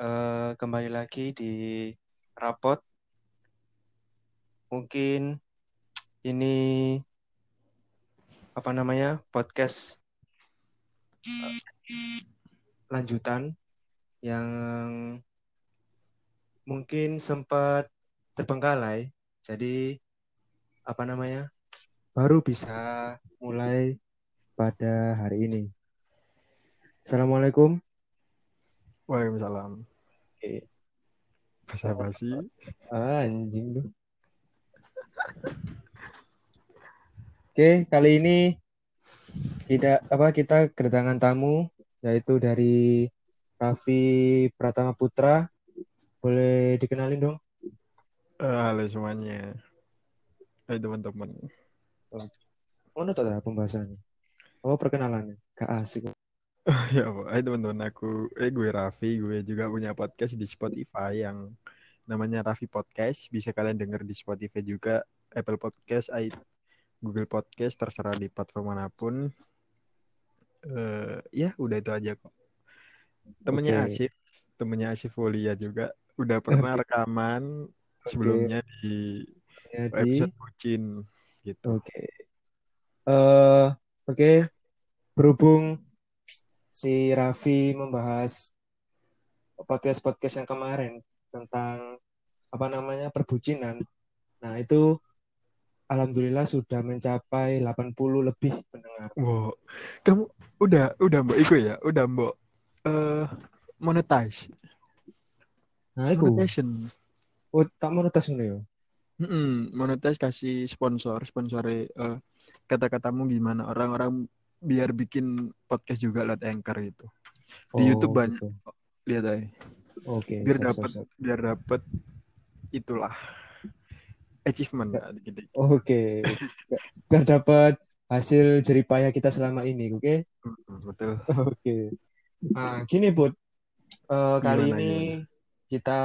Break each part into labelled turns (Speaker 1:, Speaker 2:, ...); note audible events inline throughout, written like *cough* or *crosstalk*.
Speaker 1: uh, kembali lagi di rapot. Mungkin ini apa namanya podcast uh, lanjutan yang mungkin sempat terbengkalai. Jadi apa namanya baru bisa mulai pada hari ini. Assalamualaikum.
Speaker 2: Waalaikumsalam. Oke. Basa basi.
Speaker 1: Ah, anjing lu. Oke, kali ini tidak apa kita kedatangan tamu yaitu dari Raffi Pratama Putra. Boleh dikenalin dong?
Speaker 2: Uh, halo semuanya. Hai teman-teman.
Speaker 1: Oh, oh ada pembahasannya. Oh, perkenalannya. Gak asik.
Speaker 2: Ya, hai teman-teman aku, eh gue Raffi, gue juga punya podcast di Spotify yang namanya Raffi Podcast. Bisa kalian denger di Spotify juga, Apple Podcast, Google Podcast, terserah di platform mana pun. Uh, ya, udah itu aja kok. Temennya okay. Asif, temennya Asif Wolia juga udah *laughs* pernah rekaman okay. sebelumnya di Jadi, episode Bucin gitu.
Speaker 1: Oke. Okay. Uh, eh, oke. Okay. Berhubung si Raffi membahas podcast-podcast yang kemarin tentang apa namanya perbucinan. Nah, itu alhamdulillah sudah mencapai 80 lebih pendengar.
Speaker 2: Wow. Kamu udah udah Mbok iku ya? Udah Mbok uh, monetize.
Speaker 1: Nah, iku. Monetization. Oh, tak monetize ngono ya?
Speaker 2: Mm -mm, monetize kasih sponsor, sponsor uh, kata-katamu gimana orang-orang biar bikin podcast juga lihat anchor gitu. Di oh, YouTube banyak gitu. lihat aja.
Speaker 1: Oke. Okay,
Speaker 2: biar dapat biar dapat itulah achievement
Speaker 1: gitu. Oke. Okay. biar dapat hasil jeripaya kita selama ini, oke? Okay?
Speaker 2: Betul.
Speaker 1: Oke. Okay. Nah, gini, Bud. Uh, kali ini gimana? kita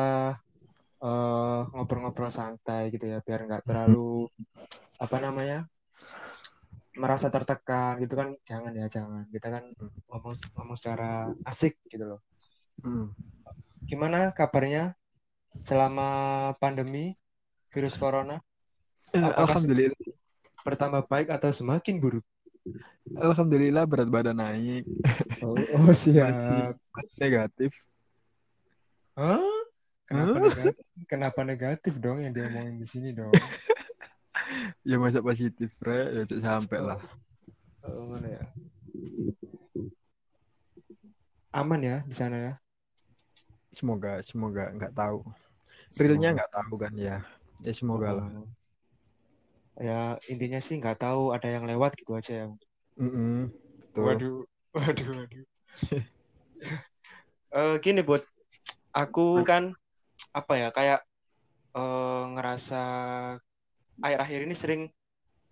Speaker 1: eh, ngobrol-ngobrol uh, santai gitu ya, biar nggak terlalu apa namanya merasa tertekan gitu kan jangan ya jangan kita kan ngomong ngomong secara asik gitu loh hmm. gimana kabarnya selama pandemi virus corona
Speaker 2: eh, alhamdulillah
Speaker 1: bertambah baik atau semakin buruk
Speaker 2: alhamdulillah berat badan naik
Speaker 1: oh, oh siap
Speaker 2: negatif
Speaker 1: Hah? Kenapa, huh? negatif? Kenapa negatif dong yang dia di sini dong? *laughs* *laughs*
Speaker 2: ya masa positif re ya cek sampai lah.
Speaker 1: oh, mana ya? Aman ya di sana ya?
Speaker 2: Semoga semoga. Nggak tahu. Realnya nggak tahu kan ya? Ya semoga oh. lah
Speaker 1: ya intinya sih nggak tahu ada yang lewat gitu aja ya
Speaker 2: mm -mm,
Speaker 1: betul. waduh waduh waduh. Uh, *laughs* gini buat aku kan apa ya kayak uh, ngerasa akhir-akhir ini sering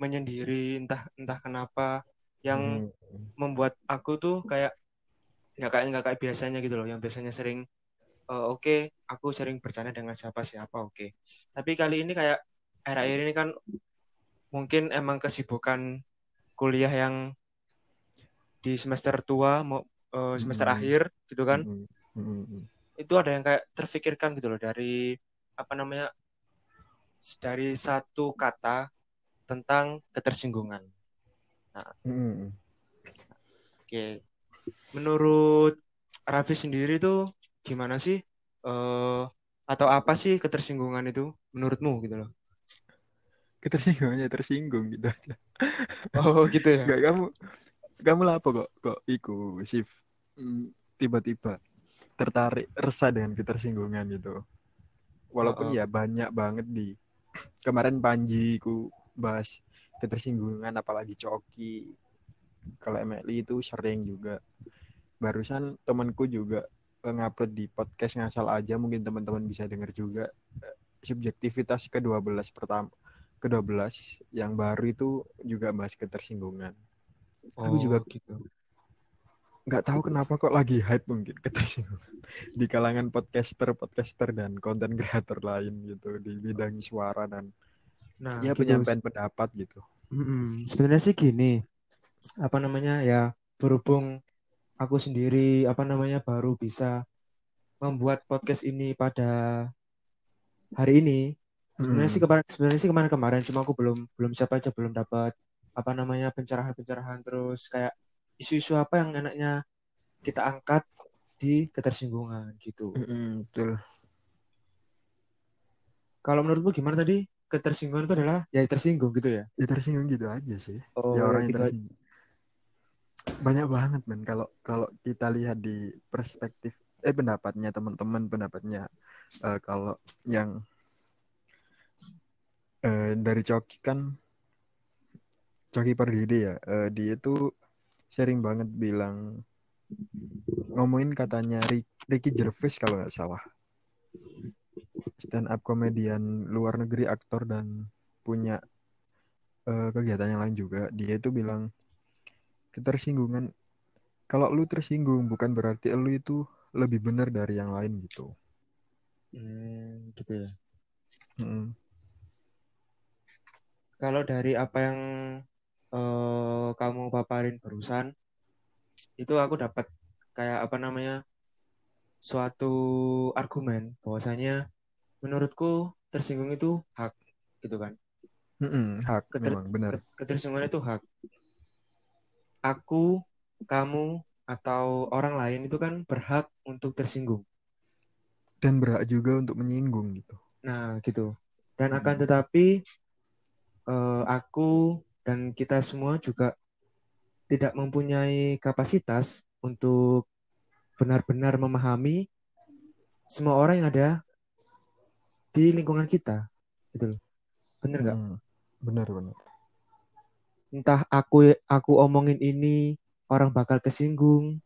Speaker 1: menyendiri entah entah kenapa yang hmm. membuat aku tuh kayak nggak kayak nggak kayak biasanya gitu loh yang biasanya sering uh, oke okay, aku sering bercanda dengan siapa siapa oke okay. tapi kali ini kayak akhir-akhir ini kan mungkin emang kesibukan kuliah yang di semester tua mau uh, semester hmm. akhir gitu kan hmm. Hmm. itu ada yang kayak terfikirkan gitu loh dari apa namanya dari satu kata tentang ketersinggungan. Nah, mm. oke, okay. menurut Raffi sendiri tuh gimana sih? Uh, atau apa sih ketersinggungan itu menurutmu gitu loh?
Speaker 2: Ketersinggungannya tersinggung gitu aja.
Speaker 1: Oh gitu ya.
Speaker 2: Gak kamu kamu lah apa kok kok iku shift hmm, tiba-tiba tertarik resah dengan ketersinggungan gitu. Walaupun oh, oh. ya banyak banget di kemarin Panji ku bahas ketersinggungan apalagi Coki kalau Emily itu sering juga barusan temanku juga ngupload di podcast ngasal aja mungkin teman-teman bisa dengar juga subjektivitas ke-12 pertama ke-12 yang baru itu juga bahas ketersinggungan. Oh, aku juga gitu. Nggak tahu kenapa kok lagi hype mungkin ketersinggungan *laughs* di kalangan podcaster, podcaster dan konten kreator lain gitu di bidang suara dan nah, ya gitu. penyampaian pendapat gitu.
Speaker 1: Mm-hmm. Sebenarnya sih gini, apa namanya ya berhubung aku sendiri apa namanya baru bisa membuat podcast ini pada hari ini sebenarnya
Speaker 2: Hmm.
Speaker 1: sih kemarin sebenarnya sih kemarin-kemarin cuma aku belum belum siapa aja belum dapat apa namanya pencerahan-pencerahan terus kayak isu-isu apa yang enaknya kita angkat di ketersinggungan gitu.
Speaker 2: Mm-mm, betul.
Speaker 1: Kalau menurutmu gimana tadi? Ketersinggungan itu adalah ya tersinggung gitu ya.
Speaker 2: Ya tersinggung gitu aja sih.
Speaker 1: Oh,
Speaker 2: ya orang yang
Speaker 1: gitu.
Speaker 2: tersinggung. Banyak banget men kalau kalau kita lihat di perspektif eh pendapatnya teman-teman pendapatnya eh, kalau yang eh, dari Coki kan Coki Pardede ya eh, dia itu sering banget bilang ngomongin katanya Ri- Ricky Gervais kalau nggak salah stand up komedian luar negeri aktor dan punya eh, kegiatan yang lain juga dia itu bilang ketersinggungan kalau lu tersinggung bukan berarti lu itu lebih benar dari yang lain gitu
Speaker 1: Hmm, gitu ya.
Speaker 2: Mm-mm.
Speaker 1: Kalau dari apa yang eh, kamu paparin barusan, itu aku dapat kayak apa namanya suatu argumen bahwasanya menurutku tersinggung itu hak gitu kan.
Speaker 2: Mm-mm, hak
Speaker 1: Keter-
Speaker 2: memang benar
Speaker 1: Ket- Ketersinggungan itu hak. Aku, kamu, atau orang lain itu kan berhak untuk tersinggung.
Speaker 2: dan berhak juga untuk menyinggung gitu
Speaker 1: Nah, gitu. Dan akan tetapi eh, aku dan kita semua juga tidak mempunyai kapasitas untuk benar-benar memahami semua orang yang ada di lingkungan kita. Gitu loh. Bener nggak?
Speaker 2: Mm-mm. benar benar
Speaker 1: Entah aku aku omongin ini orang bakal kesinggung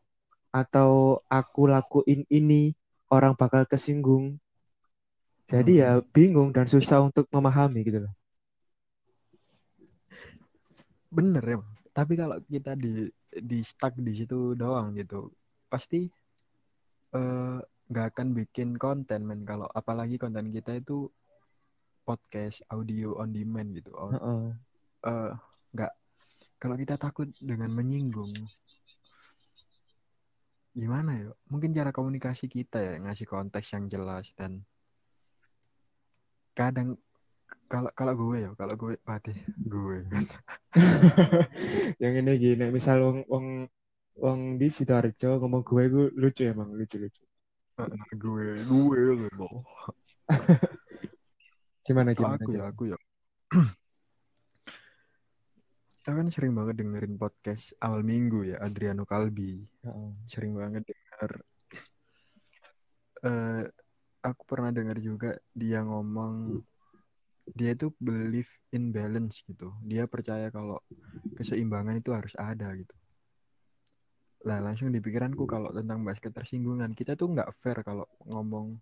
Speaker 1: atau aku lakuin ini orang bakal kesinggung. Jadi ya bingung dan susah untuk memahami gitu loh.
Speaker 2: Bener ya tapi kalau kita di di stuck di situ doang gitu pasti eh, nggak akan bikin konten men. Kalau apalagi konten kita itu podcast audio on demand gitu. Oh, eh, nggak. Kalau kita takut dengan menyinggung gimana ya? Mungkin cara komunikasi kita ya ngasih konteks yang jelas dan kadang kalau kalau gue ya kalau gue pade gue. *laughs*
Speaker 1: Yang ini gini, misal wong wong wong di sidoarjo ngomong gue gue lucu emang lucu lucu.
Speaker 2: gue gue loh *laughs*
Speaker 1: Gimana
Speaker 2: Kalau
Speaker 1: gimana
Speaker 2: aku ya
Speaker 1: gimana?
Speaker 2: aku ya. *clears throat* Kita kan sering banget dengerin podcast awal minggu ya Adriano Kalbi sering banget denger. *clears throat* Eh aku pernah dengar juga dia ngomong dia itu believe in balance gitu. Dia percaya kalau keseimbangan itu harus ada gitu. Lah langsung di pikiranku kalau tentang bahas ketersinggungan kita tuh nggak fair kalau ngomong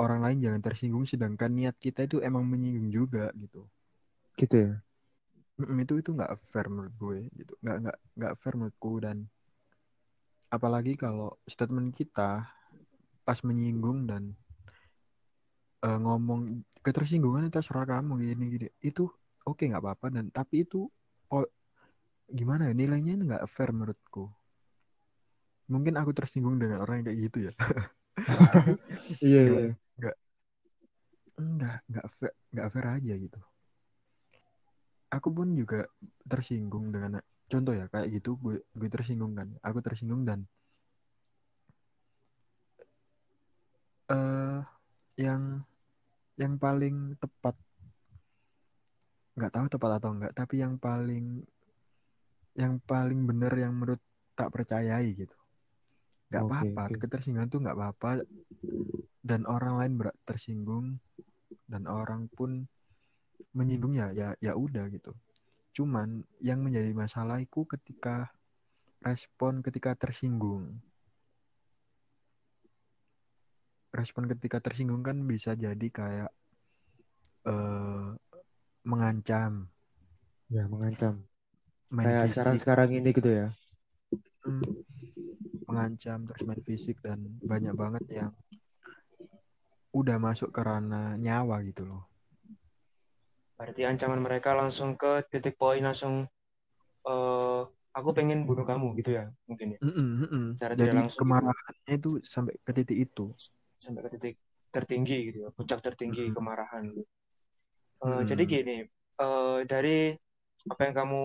Speaker 2: orang lain jangan tersinggung sedangkan niat kita itu emang menyinggung juga gitu.
Speaker 1: Gitu ya.
Speaker 2: Mm, itu itu nggak fair menurut gue gitu. Nggak nggak nggak fair menurutku dan apalagi kalau statement kita pas menyinggung dan eh, ngomong ketersinggungan itu terserah kamu gini gini. Itu oke nggak apa-apa. Dan tapi itu oh, gimana ya nilainya nggak fair menurutku. Mungkin aku tersinggung dengan orang yang kayak gitu ya. *laughs* *laughs*
Speaker 1: Iya
Speaker 2: Nggak-
Speaker 1: iya.
Speaker 2: nggak nggak fair nggak fair aja gitu. Aku pun juga tersinggung dengan contoh ya kayak gitu gue gue tersinggung kan. Aku tersinggung dan eh yang yang paling tepat. Nggak tahu tepat atau enggak tapi yang paling yang paling benar yang menurut tak percayai gitu. Nggak
Speaker 1: Oke,
Speaker 2: apa-apa
Speaker 1: oke.
Speaker 2: ketersinggungan tuh nggak apa-apa. Dan orang lain berat tersinggung dan orang pun menyinggung ya ya ya udah gitu. Cuman yang menjadi masalahku ketika respon ketika tersinggung respon ketika tersinggung kan bisa jadi kayak eh mengancam
Speaker 1: Ya mengancam.
Speaker 2: main
Speaker 1: Kayak sekarang-sekarang ini gitu ya.
Speaker 2: Hmm, mengancam terus main fisik dan banyak banget yang udah masuk ke ranah nyawa gitu loh
Speaker 1: Berarti ancaman mereka langsung ke titik poin langsung eh aku pengen bunuh kamu gitu ya mungkin ya
Speaker 2: Mm-mm, mm-mm.
Speaker 1: Secara
Speaker 2: Jadi
Speaker 1: tidak langsung
Speaker 2: kemarahannya itu sampai ke titik itu.
Speaker 1: Sampai ke titik tertinggi gitu ya puncak tertinggi
Speaker 2: Mm.
Speaker 1: kemarahan gitu Eh,
Speaker 2: Mm.
Speaker 1: jadi gini eh, dari apa yang kamu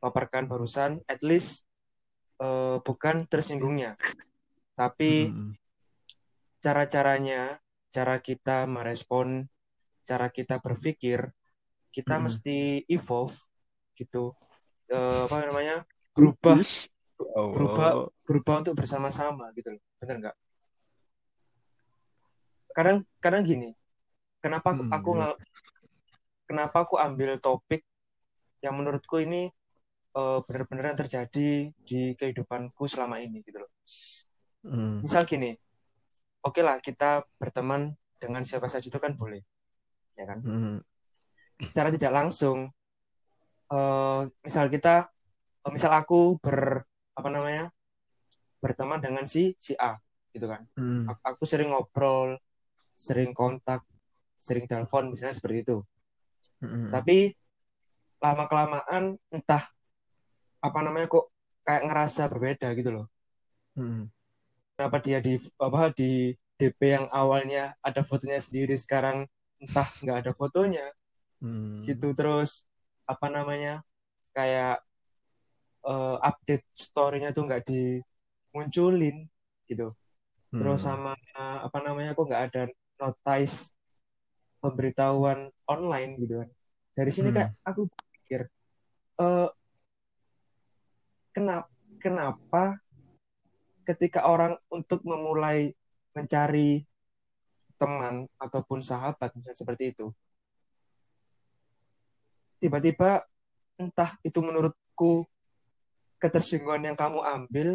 Speaker 1: paparkan barusan at least eh, bukan tersinggungnya tapi
Speaker 2: Mm-mm.
Speaker 1: cara-caranya cara kita merespon cara kita berpikir kita
Speaker 2: Mm-mm.
Speaker 1: mesti evolve gitu Eh, apa namanya berubah.
Speaker 2: Oh.
Speaker 1: berubah berubah untuk bersama-sama gitu loh bener nggak kadang kadang gini kenapa aku,
Speaker 2: Hmm,
Speaker 1: aku
Speaker 2: iya.
Speaker 1: kenapa aku ambil topik yang menurutku ini eh, benar-benar yang terjadi di kehidupanku selama ini gitu loh
Speaker 2: Mm.
Speaker 1: misal gini oke lah kita berteman dengan siapa saja itu kan boleh ya kan
Speaker 2: Mm.
Speaker 1: secara tidak langsung eh, misal kita eh, misal aku ber apa namanya berteman dengan si si A gitu kan
Speaker 2: Mm.
Speaker 1: aku, aku sering ngobrol sering kontak sering telepon misalnya seperti itu
Speaker 2: Mm.
Speaker 1: tapi lama kelamaan entah apa namanya kok kayak ngerasa berbeda gitu loh
Speaker 2: Mm.
Speaker 1: kenapa dia di apa di DP yang awalnya ada fotonya sendiri sekarang entah nggak ada fotonya
Speaker 2: Mm.
Speaker 1: gitu terus apa namanya kayak eh, update story-nya tuh nggak dimunculin gitu terus
Speaker 2: Mm.
Speaker 1: sama apa namanya kok nggak ada notice pemberitahuan online gitu kan dari sini
Speaker 2: Hmm.
Speaker 1: kayak aku pikir eh kenapa kenapa ketika orang untuk memulai mencari teman ataupun sahabat misalnya seperti itu tiba-tiba entah itu menurutku ketersinggungan yang kamu ambil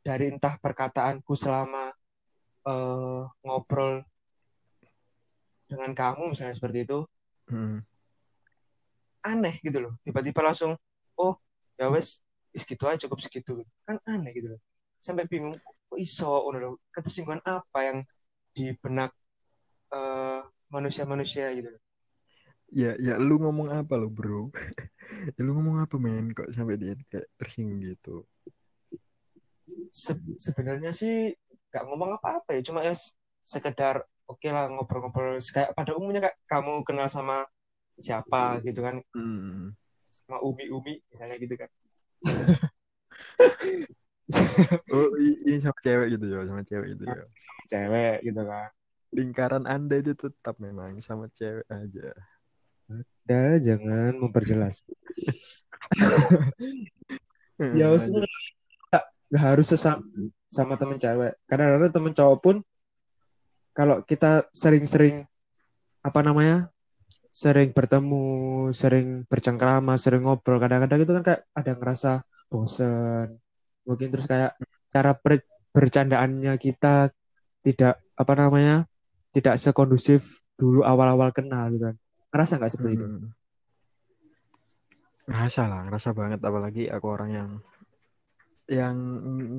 Speaker 1: dari entah perkataanku selama eh, ngobrol dengan kamu misalnya seperti itu
Speaker 2: Mm.
Speaker 1: aneh gitu loh tiba-tiba langsung oh ya wes is gitu aja cukup segitu kan aneh gitu loh sampai bingung kok iso ngono loh ketersinggungan apa yang di benak eh, manusia-manusia gitu loh
Speaker 2: Ya, ya lu ngomong apa lo bro? *laughs* ya, lu ngomong apa men? Kok sampai dia kayak tersinggung gitu?
Speaker 1: Se- sebenarnya sih gak ngomong apa-apa ya cuma ya sekedar oke lah ngobrol-ngobrol kayak pada umumnya kayak kamu kenal sama siapa gitu kan
Speaker 2: Mm.
Speaker 1: sama umi-umi misalnya gitu kan *laughs*
Speaker 2: Oh, ini sama cewek gitu ya, sama cewek gitu ya. *laughs*
Speaker 1: cewek gitu kan
Speaker 2: Lingkaran Anda itu tetap memang sama cewek aja.
Speaker 1: Dah, jangan memperjelas. *laughs* ya maksudnya nggak harus sesama sama temen cewek kadang-kadang temen cowok pun kalau kita sering-sering apa namanya sering bertemu sering bercengkrama sering ngobrol kadang-kadang itu kan kayak ada ngerasa bosen. Mungkin terus kayak cara ber- bercandaannya kita tidak apa namanya tidak sekondusif dulu awal-awal kenal gitu kan. Ngerasa nggak seperti itu?
Speaker 2: Hmm. Ngerasa lah, ngerasa banget. Apalagi aku orang yang yang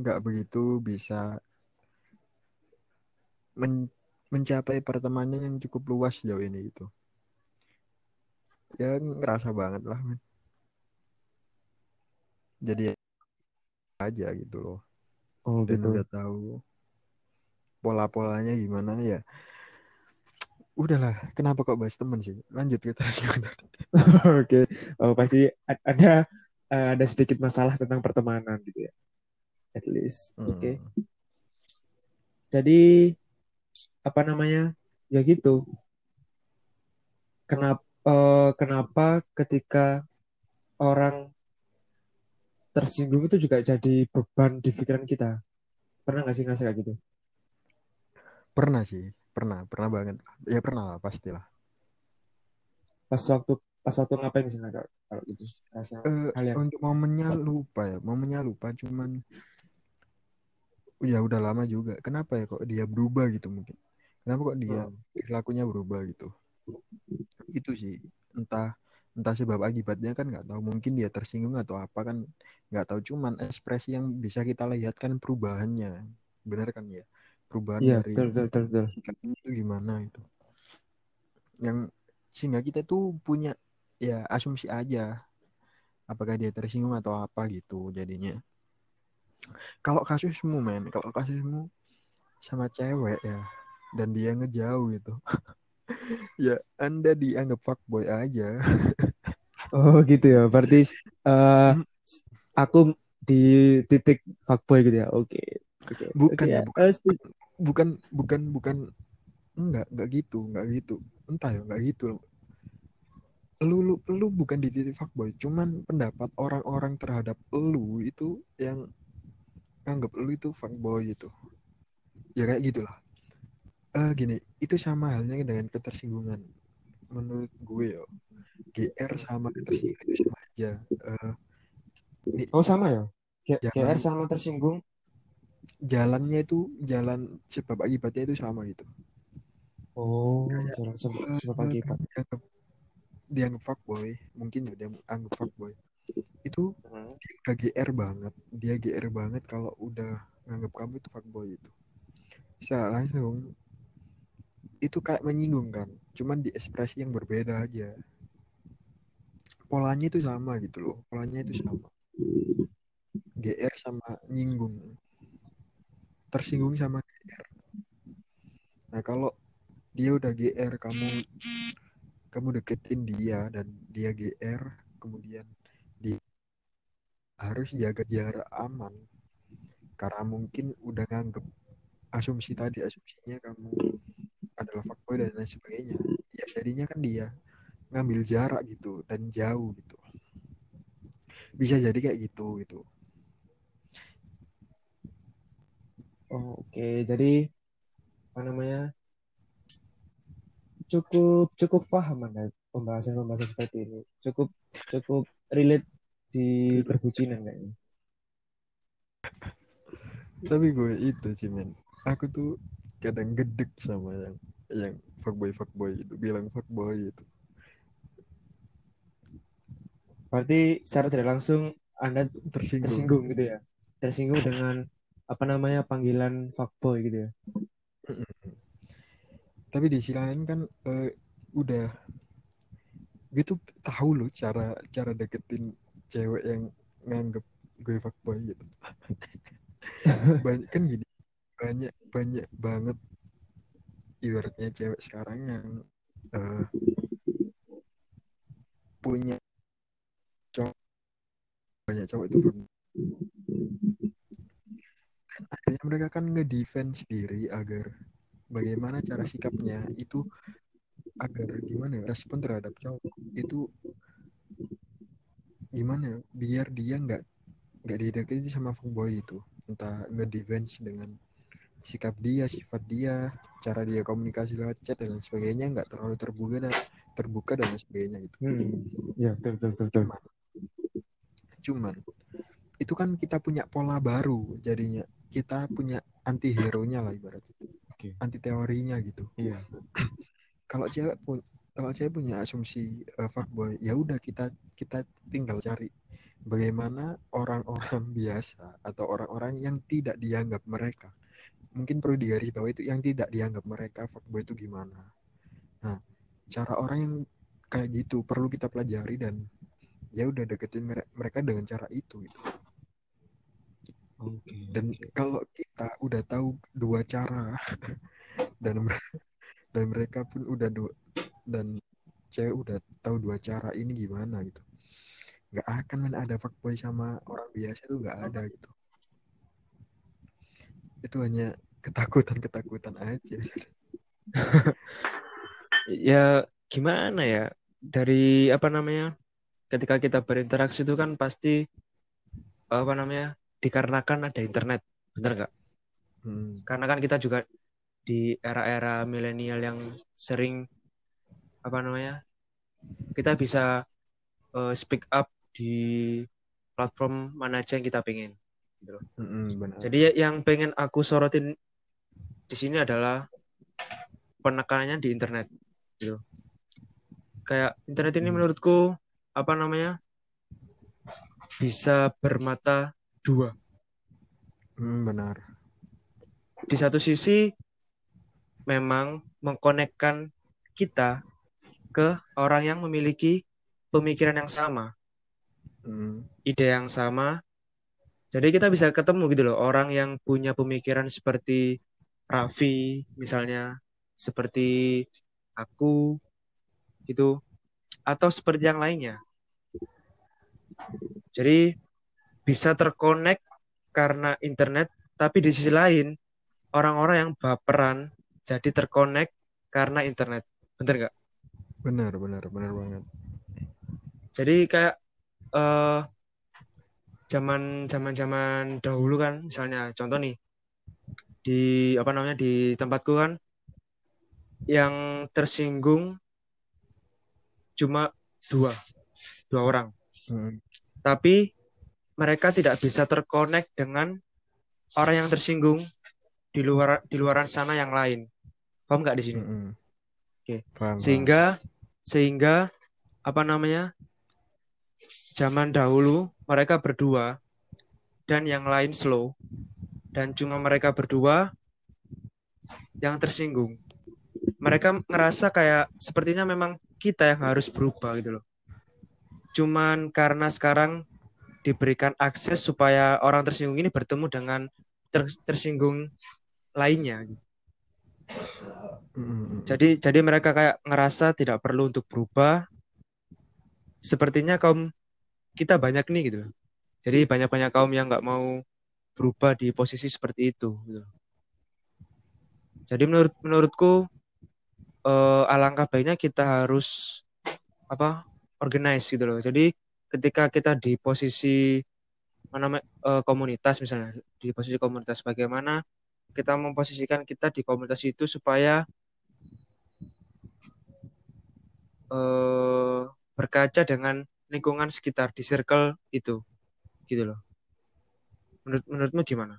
Speaker 2: nggak begitu bisa men- mencapai pertemanan yang cukup luas sejauh ini gitu. Ya ngerasa banget lah, men. Jadi ya aja gitu loh.
Speaker 1: oh
Speaker 2: Dan
Speaker 1: gitu
Speaker 2: udah tahu pola-polanya gimana ya. Udahlah, kenapa kok bahas temen sih? Lanjut kita. *laughs*
Speaker 1: Oke, oh, pasti ada eh, ada sedikit masalah tentang pertemanan gitu ya. At least. Oke.
Speaker 2: Hmm.
Speaker 1: Jadi apa namanya? Ya gitu. Kenapa kenapa ketika orang tersinggung itu juga jadi beban di pikiran kita? Pernah nggak sih ngerasa kayak gitu?
Speaker 2: Pernah sih, pernah, pernah banget. Ya pernah lah, pastilah.
Speaker 1: Pas waktu pas waktu ngapain sih kalau gitu?
Speaker 2: Eh,
Speaker 1: hal yang
Speaker 2: untuk momennya lupa ya, momennya lupa cuman ya udah lama juga. Kenapa ya kok dia berubah gitu mungkin? Kenapa kok dia
Speaker 1: Hmm.
Speaker 2: perilakunya berubah gitu? Itu sih entah entah sebab akibatnya kan nggak tahu. Mungkin dia tersinggung atau apa kan nggak tahu. Cuman ekspresi yang bisa kita lihat kan perubahannya, bener kan ya? Perubahan
Speaker 1: Iya,
Speaker 2: dari
Speaker 1: betul, betul, betul,
Speaker 2: itu gimana itu? Yang sehingga kita tuh punya ya asumsi aja apakah dia tersinggung atau apa gitu jadinya kalau kasusmu men. Kalau kasusmu sama cewek ya dan dia ngejauh gitu. *laughs* Ya anda dianggap fuckboy aja. *laughs*
Speaker 1: Oh gitu ya. Berarti uh, aku di titik fuckboy gitu ya? Oke okay.
Speaker 2: okay. bukan okay, ya. bukan, bukan bukan bukan. Enggak enggak gitu enggak gitu. Entah ya enggak gitu lu lu lu bukan di titik fuckboy. Cuman pendapat orang-orang terhadap lu itu yang anggap lu itu fuckboy itu ya kayak gitulah. Uh, gini itu sama halnya dengan ketersinggungan. Menurut gue ya GR sama ketersinggungan itu sama aja. Uh,
Speaker 1: ini, oh sama ya? G GR sama tersinggung?
Speaker 2: jalannya itu jalan sebab akibatnya itu sama gitu.
Speaker 1: Oh Kayak, jalan sebab, uh, sebab akibat.
Speaker 2: dianggap, dianggap fuckboy. Mungkin ya dia anggap fuckboy itu hmm. dia udah GR banget. Dia GR banget kalau udah nganggap kamu itu fuckboy itu bisa langsung itu kayak menyinggung kan. Cuman di ekspresi yang berbeda aja. Polanya itu sama gitu loh. Polanya itu sama. GR sama nyinggung. Tersinggung sama GR nah kalau dia udah GR kamu kamu deketin dia dan dia GR kemudian di harus jaga jarak aman. Karena mungkin udah nganggep asumsi tadi asumsinya kamu adalah fuckboy dan lain sebagainya. Ya jadinya kan dia ngambil jarak gitu dan jauh gitu. Bisa jadi kayak gitu gitu.
Speaker 1: Oke jadi apa namanya? Cukup cukup paham anda pembahasan pembahasan seperti ini. Cukup cukup relate di perbucinan kayaknya. *laughs*
Speaker 2: Tapi gue itu sih men. Aku tuh kadang gedek sama yang yang fuckboy fuckboy itu bilang fuckboy itu
Speaker 1: berarti secara tidak langsung anda tersinggung, tersinggung gitu ya? Tersinggung *laughs* dengan apa namanya panggilan fuckboy gitu ya?
Speaker 2: Tapi di sisi lain kan uh, udah gitu tahu loh cara cara deketin cewek yang nganggep gue fuckboy gitu. *laughs* Banyak kan gini banyak banyak banget ibaratnya cewek sekarang yang uh, punya cowok banyak cowok itu dan akhirnya mereka kan ngedefense diri agar bagaimana cara sikapnya itu agar gimana ya, respon terhadap cowok itu gimana ya, biar dia nggak nggak didekati sama fuckboy itu entah ngedefense dengan sikap dia, sifat dia, cara dia komunikasi lewat chat dan lain sebagainya nggak terlalu terbuka dan terbuka dan lain sebagainya gitu.
Speaker 1: Hmm. Ya betul betul betul.
Speaker 2: Cuman, cuman itu kan kita punya pola baru jadinya kita punya anti hero nya lah ibaratnya. Okay. Anti teorinya gitu.
Speaker 1: Iya. *clears throat*
Speaker 2: kalau cewek pun kalau cewek punya asumsi uh, fuckboy, ya udah kita kita tinggal cari bagaimana orang-orang *laughs* biasa atau orang-orang yang tidak dianggap mereka mungkin perlu digarisbawahi itu yang tidak dianggap mereka fuckboy itu gimana. Nah, cara orang yang kayak gitu perlu kita pelajari dan ya udah deketin mereka dengan cara itu gitu.
Speaker 1: Okay,
Speaker 2: dan kalau kita udah tahu dua cara *laughs* dan dan mereka pun udah dua dan cewek udah tahu dua cara ini gimana gitu nggak akan men ada fuckboy sama orang biasa itu nggak ada gitu itu hanya ketakutan-ketakutan aja. *laughs*
Speaker 1: ya gimana ya dari apa namanya ketika kita berinteraksi itu kan pasti apa namanya dikarenakan ada internet bener nggak hmm. karena kan kita juga di era-era milenial yang sering apa namanya kita bisa uh, speak up di platform mana aja yang kita pengen gitu loh. Mm-hmm, Jadi yang pengen aku sorotin di sini adalah penekanannya di internet gitu. Kayak internet ini mm. menurutku apa namanya? bisa bermata dua.
Speaker 2: Hmm, benar.
Speaker 1: Di satu sisi memang mengkonekkan kita ke orang yang memiliki pemikiran yang sama. hmm. ide yang sama. Jadi kita bisa ketemu gitu loh orang yang punya pemikiran seperti Raffi misalnya, seperti aku gitu atau seperti yang lainnya. Jadi bisa terkonek karena internet, tapi di sisi lain orang-orang yang baperan jadi terkonek karena internet. Bener nggak?
Speaker 2: Benar, benar, benar banget.
Speaker 1: Jadi kayak uh, zaman zaman zaman dahulu kan, misalnya contoh nih di apa namanya di tempatku kan yang tersinggung cuma dua dua orang. Hmm. Tapi mereka tidak bisa terkonek dengan orang yang tersinggung di luar di luaran sana yang lain. Paham nggak di sini? Mm -hmm. Oke. Okay. Sehingga sehingga apa namanya? Zaman dahulu mereka berdua dan yang lain slow dan cuma mereka berdua yang tersinggung. Mereka ngerasa kayak sepertinya memang kita yang harus berubah gitu loh. Cuman karena sekarang diberikan akses supaya orang tersinggung ini bertemu dengan ter tersinggung lainnya. Jadi jadi mereka kayak ngerasa tidak perlu untuk berubah. Sepertinya kaum kita banyak nih gitu. Jadi banyak-banyak kaum yang nggak mau berubah di posisi seperti itu. Gitu. Jadi menurut menurutku uh, alangkah baiknya kita harus apa organize gitu loh. Jadi ketika kita di posisi mana uh, komunitas misalnya di posisi komunitas bagaimana kita memposisikan kita di komunitas itu supaya uh, berkaca dengan lingkungan sekitar di circle itu gitu loh menurut menurutmu gimana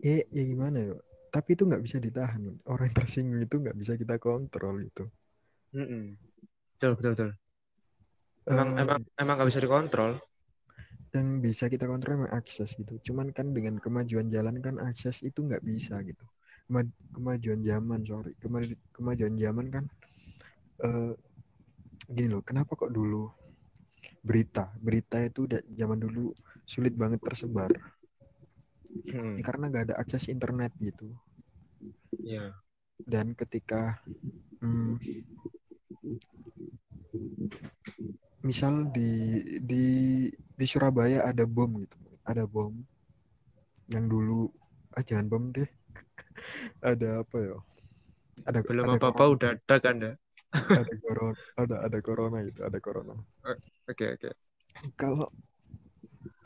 Speaker 2: ya ya gimana ya tapi itu nggak bisa ditahan orang yang tersinggung itu nggak bisa kita kontrol itu
Speaker 1: mm -mm. betul betul betul Emang uh, emang emang nggak bisa dikontrol.
Speaker 2: Yang bisa kita kontrol emang akses gitu. Cuman kan dengan kemajuan jalan kan akses itu nggak bisa gitu. kemajuan zaman sorry kemajuan zaman kan uh, gini loh. Kenapa kok dulu berita berita itu zaman dulu sulit banget tersebar. Hmm. Ya, karena nggak ada akses internet gitu.
Speaker 1: Ya. Yeah.
Speaker 2: Dan ketika hmm, misal di di di Surabaya ada bom gitu ada bom yang dulu ah jangan bom deh *laughs* ada apa ya
Speaker 1: ada belum apa apa udah ada kan ya
Speaker 2: ada corona ada ada corona itu ada corona
Speaker 1: oke okay, oke okay.
Speaker 2: kalau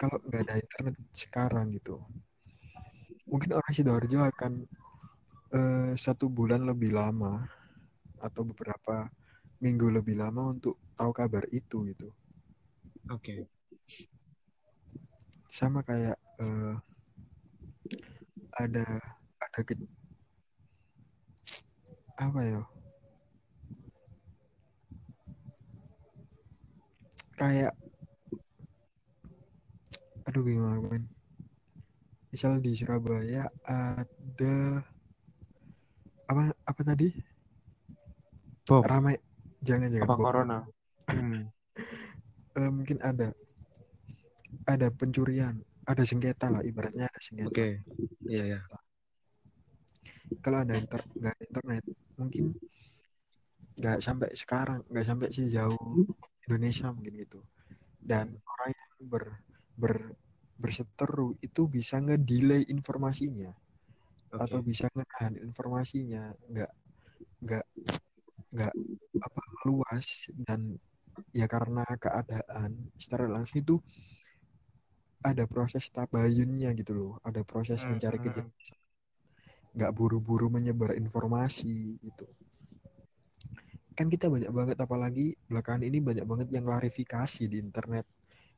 Speaker 2: kalau nggak ada internet sekarang gitu mungkin orang sidoarjo akan uh, satu bulan lebih lama atau beberapa minggu lebih lama untuk tahu kabar itu gitu.
Speaker 1: Oke. Okay.
Speaker 2: Sama kayak uh, ada ada ke, apa ya? Kayak aduh bingung men. Misal di Surabaya ada apa apa tadi?
Speaker 1: Bom.
Speaker 2: Ramai jangan jangan
Speaker 1: apa corona hmm.
Speaker 2: uh, *laughs* mungkin ada ada pencurian ada sengketa lah ibaratnya ada sengketa
Speaker 1: oke okay. iya ya
Speaker 2: kalau ada inter nggak internet mungkin nggak sampai sekarang nggak sampai sejauh Indonesia mungkin gitu. Dan orang yang ber, ber berseteru itu bisa ngedelay informasinya. Okay. atau bisa ngenahan informasinya. Nggak nggak nggak apa luas. Dan ya karena keadaan secara langsung itu ada proses tabayunnya gitu loh. Ada proses hmm, mencari hmm, hmm. kejelasan. Nggak buru-buru menyebar informasi gitu kan kita banyak banget apalagi belakangan ini banyak banget yang klarifikasi di internet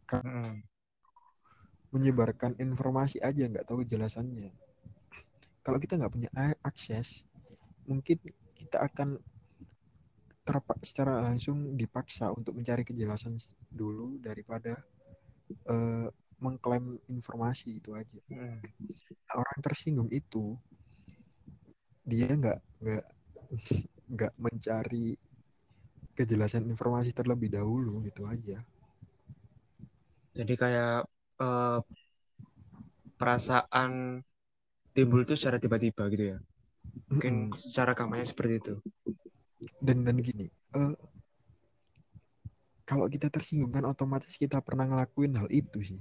Speaker 2: hmm. menyebarkan informasi aja nggak tahu kejelasannya kalau kita nggak punya akses mungkin kita akan terpak secara langsung dipaksa untuk mencari kejelasan dulu daripada uh, mengklaim informasi itu aja. Hmm. orang tersinggung itu dia nggak nggak *laughs* nggak mencari kejelasan informasi terlebih dahulu gitu aja.
Speaker 1: Jadi kayak uh, perasaan timbul itu secara tiba-tiba gitu ya. Mungkin mm -hmm. secara kamarnya seperti itu.
Speaker 2: Dan dan gini, uh, kalau kita tersinggung kan otomatis kita pernah ngelakuin hal itu sih.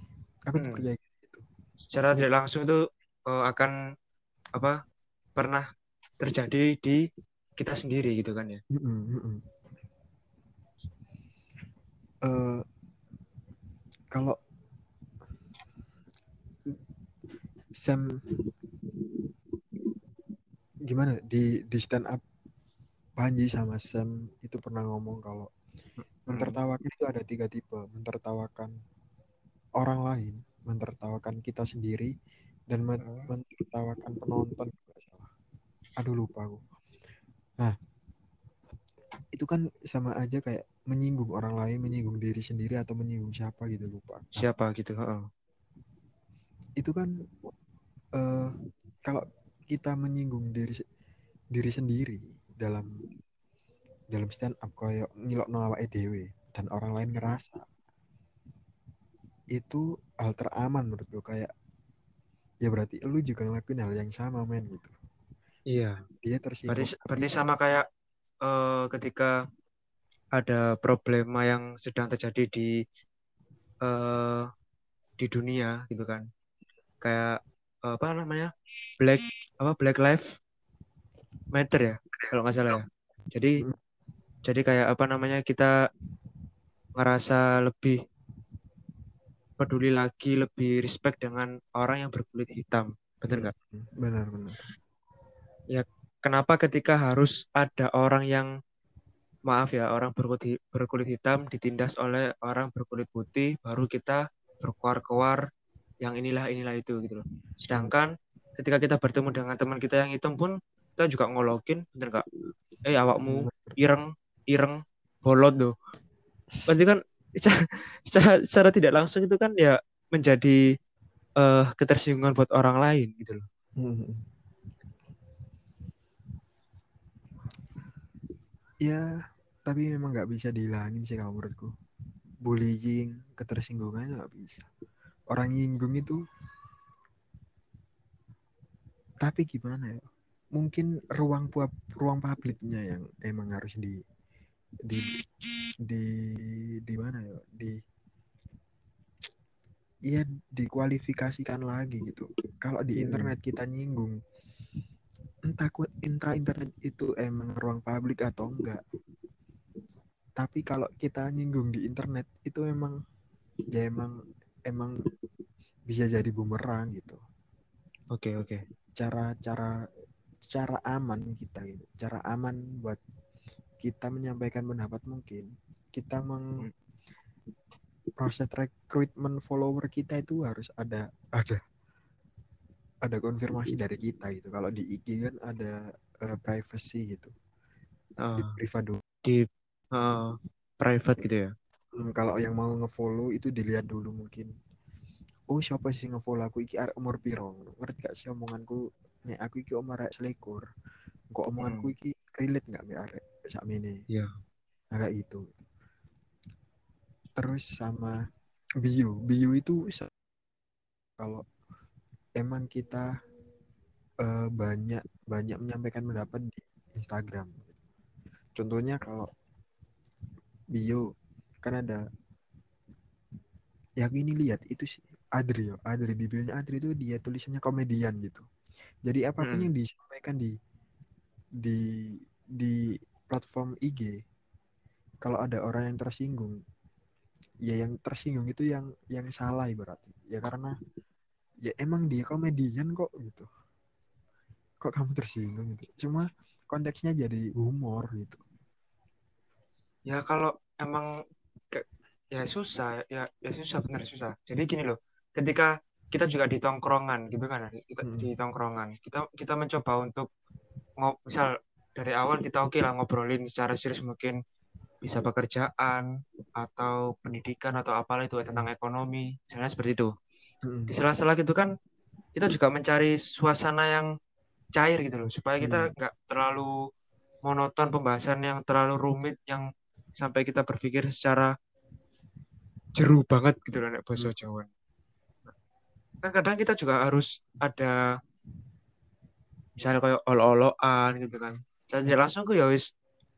Speaker 2: Aku hmm. percaya gitu.
Speaker 1: Secara tidak langsung itu uh, akan apa pernah terjadi di kita sendiri gitu kan ya. Mm -mm,
Speaker 2: Uh, kalau Sam gimana di di stand up Panji sama Sam itu pernah ngomong kalau mentertawakan itu ada tiga tipe mentertawakan orang lain mentertawakan kita sendiri dan mentertawakan penonton aduh lupa aku. Nah itu kan sama aja kayak menyinggung orang lain menyinggung diri sendiri atau menyinggung siapa gitu lupa.
Speaker 1: Nah, siapa gitu uh.
Speaker 2: itu kan uh, kalau kita menyinggung diri diri sendiri dalam dalam stand up kayak ngilok nawa edw dan orang lain ngerasa itu hal teraman menurut gue kayak ya berarti lu juga ngelakuin hal yang sama men gitu.
Speaker 1: Iya.
Speaker 2: Dia tersinggung
Speaker 1: berarti, berarti sama kayak uh, ketika ada problema yang sedang terjadi di uh, di dunia gitu kan kayak uh, apa namanya black apa black life matter ya kalau nggak salah ya jadi hmm. jadi kayak apa namanya kita ngerasa lebih peduli lagi, lebih respect dengan orang yang berkulit hitam. Benar nggak?
Speaker 2: Benar, benar.
Speaker 1: Ya, kenapa ketika harus ada orang yang maaf ya, orang berkulit berkulit hitam ditindas oleh orang berkulit putih, baru kita berkuar-kuar yang inilah inilah itu gitu loh. Sedangkan ketika kita bertemu dengan teman kita yang hitam pun kita juga ngolokin, bener nggak? Eh awakmu ireng, ireng, bolot tuh. Berarti kan secara, secara tidak langsung itu kan ya menjadi uh, ketersinggungan buat orang lain gitu loh. Hmm.
Speaker 2: Ya, tapi memang nggak bisa dihilangin sih kalau menurutku. Bullying, ketersinggungan nggak bisa. Orang nyinggung itu, tapi gimana ya? Mungkin ruang ruang publiknya yang emang harus di di di di mana ya di ya dikualifikasikan lagi gitu kalau di hmm. internet kita nyinggung entah entah internet itu emang ruang publik atau enggak tapi kalau kita nyinggung di internet itu emang ya emang emang bisa jadi bumerang gitu.
Speaker 1: Oke okay, oke. Okay.
Speaker 2: cara cara cara aman kita gitu. Cara aman buat kita menyampaikan pendapat mungkin. Kita meng proses rekrutmen follower kita itu harus ada ada ada konfirmasi dari kita gitu. Kalau di IG kan ada uh, privacy gitu.
Speaker 1: Uh, di private di uh, private gitu ya?
Speaker 2: Hmm, kalau yang mau ngefollow itu dilihat dulu mungkin. Oh siapa sih ngefollow aku? Iki umur piro. Ngerti gak sih omonganku? Nek aku iki umur selekur kok omonganku hmm. iki relate nggak mbak arek sak ini
Speaker 1: iya
Speaker 2: agak itu terus sama bio bio itu kalau emang kita uh, banyak banyak menyampaikan pendapat di Instagram. Contohnya kalau bio. Kan ada. Yang ini lihat itu sih Adri ya Adri di bionya Adri itu dia tulisannya komedian gitu. Jadi apa pun hmm. yang disampaikan di di di platform IG kalau ada orang yang tersinggung ya yang tersinggung itu yang yang salah berarti ya karena ya emang dia komedian kok gitu. Kok kamu tersinggung gitu? Cuma konteksnya jadi humor gitu
Speaker 1: ya kalau emang ya susah ya ya susah benar susah jadi gini loh ketika kita juga di tongkrongan gitu kan di, hmm. di tongkrongan kita kita mencoba untuk ngop misal dari awal kita oke okay lah ngobrolin secara serius mungkin bisa pekerjaan atau pendidikan atau apalah itu tentang ekonomi misalnya seperti itu hmm. di sela-sela gitu kan kita juga mencari suasana yang cair gitu loh supaya kita hmm. nggak hmm. terlalu monoton pembahasan yang terlalu rumit yang sampai kita berpikir secara jeru banget gitu loh nek bahasa
Speaker 2: Hmm.
Speaker 1: Jawa. Kan kadang kita juga harus ada misalnya kayak olo-oloan gitu kan. Dan langsung ku ya wis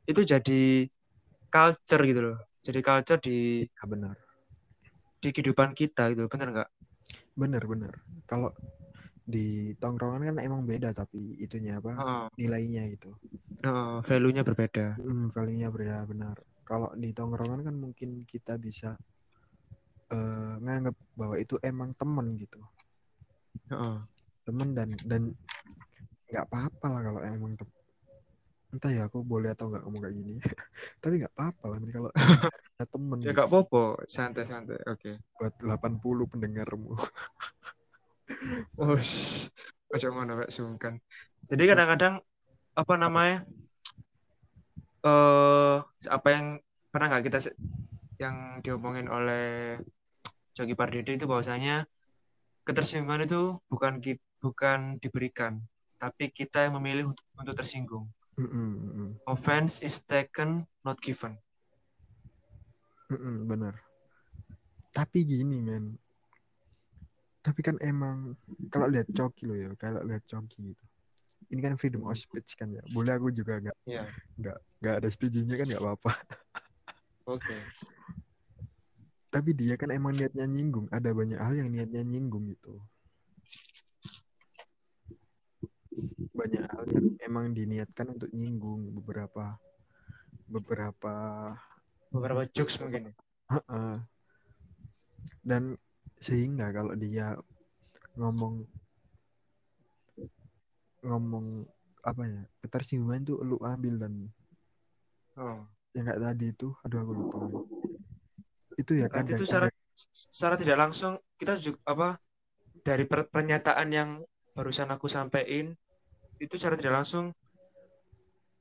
Speaker 1: itu jadi culture gitu loh. Jadi culture di
Speaker 2: Ya, benar.
Speaker 1: di kehidupan kita gitu, bener nggak?
Speaker 2: Benar, benar. Kalau di tongkrongan kan emang beda tapi itunya apa?
Speaker 1: Heeh.
Speaker 2: Nilainya gitu.
Speaker 1: Heeh, value-nya berbeda.
Speaker 2: Hmm, value-nya berbeda benar. Kalau di tongkrongan kan mungkin kita bisa eh, nganggap bahwa itu emang temen gitu.
Speaker 1: Heeh.
Speaker 2: Temen dan dan nggak apa-apa lah kalau emang tem- entah ya aku boleh atau nggak ngomong kayak gini. *laughs* Tapi nggak apa-apa lah kalau *laughs* ada temen
Speaker 1: Ya
Speaker 2: gitu
Speaker 1: gak apa-apa, santai-santai. Oke.
Speaker 2: buat 80 pendengarmu. *laughs*
Speaker 1: Wes, ojo ngono sungkan. Jadi kadang-kadang apa namanya? Eh apa yang pernah nggak kita yang diomongin oleh Jogi Pardede itu bahwasanya ketersinggungan itu bukan bukan diberikan, tapi kita yang memilih untuk, untuk tersinggung.
Speaker 2: Mm-mm, mm-mm,
Speaker 1: Offense is taken, not given.
Speaker 2: mm-mm, benar. Tapi gini men, tapi kan emang kalau lihat Coki lo ya, kalau lihat Coki gitu. Ini kan freedom of speech kan ya. Boleh aku juga nggak
Speaker 1: Iya.
Speaker 2: nggak nggak ada setujunya kan nggak apa-apa. *laughs*
Speaker 1: Oke.
Speaker 2: Tapi dia kan emang niatnya nyinggung. Ada banyak hal yang niatnya nyinggung gitu. Banyak hal yang emang diniatkan untuk nyinggung beberapa beberapa
Speaker 1: Beberapa jokes mungkin. ya.
Speaker 2: Dan sehingga kalau dia ngomong ngomong apa ya ketersinggungan tuh lu ambil dan
Speaker 1: Oh.
Speaker 2: yang kayak tadi itu aduh aku lupa itu ya kan
Speaker 1: itu secara secara tidak langsung kita juga apa dari per- pernyataan yang barusan aku sampaikan itu secara tidak langsung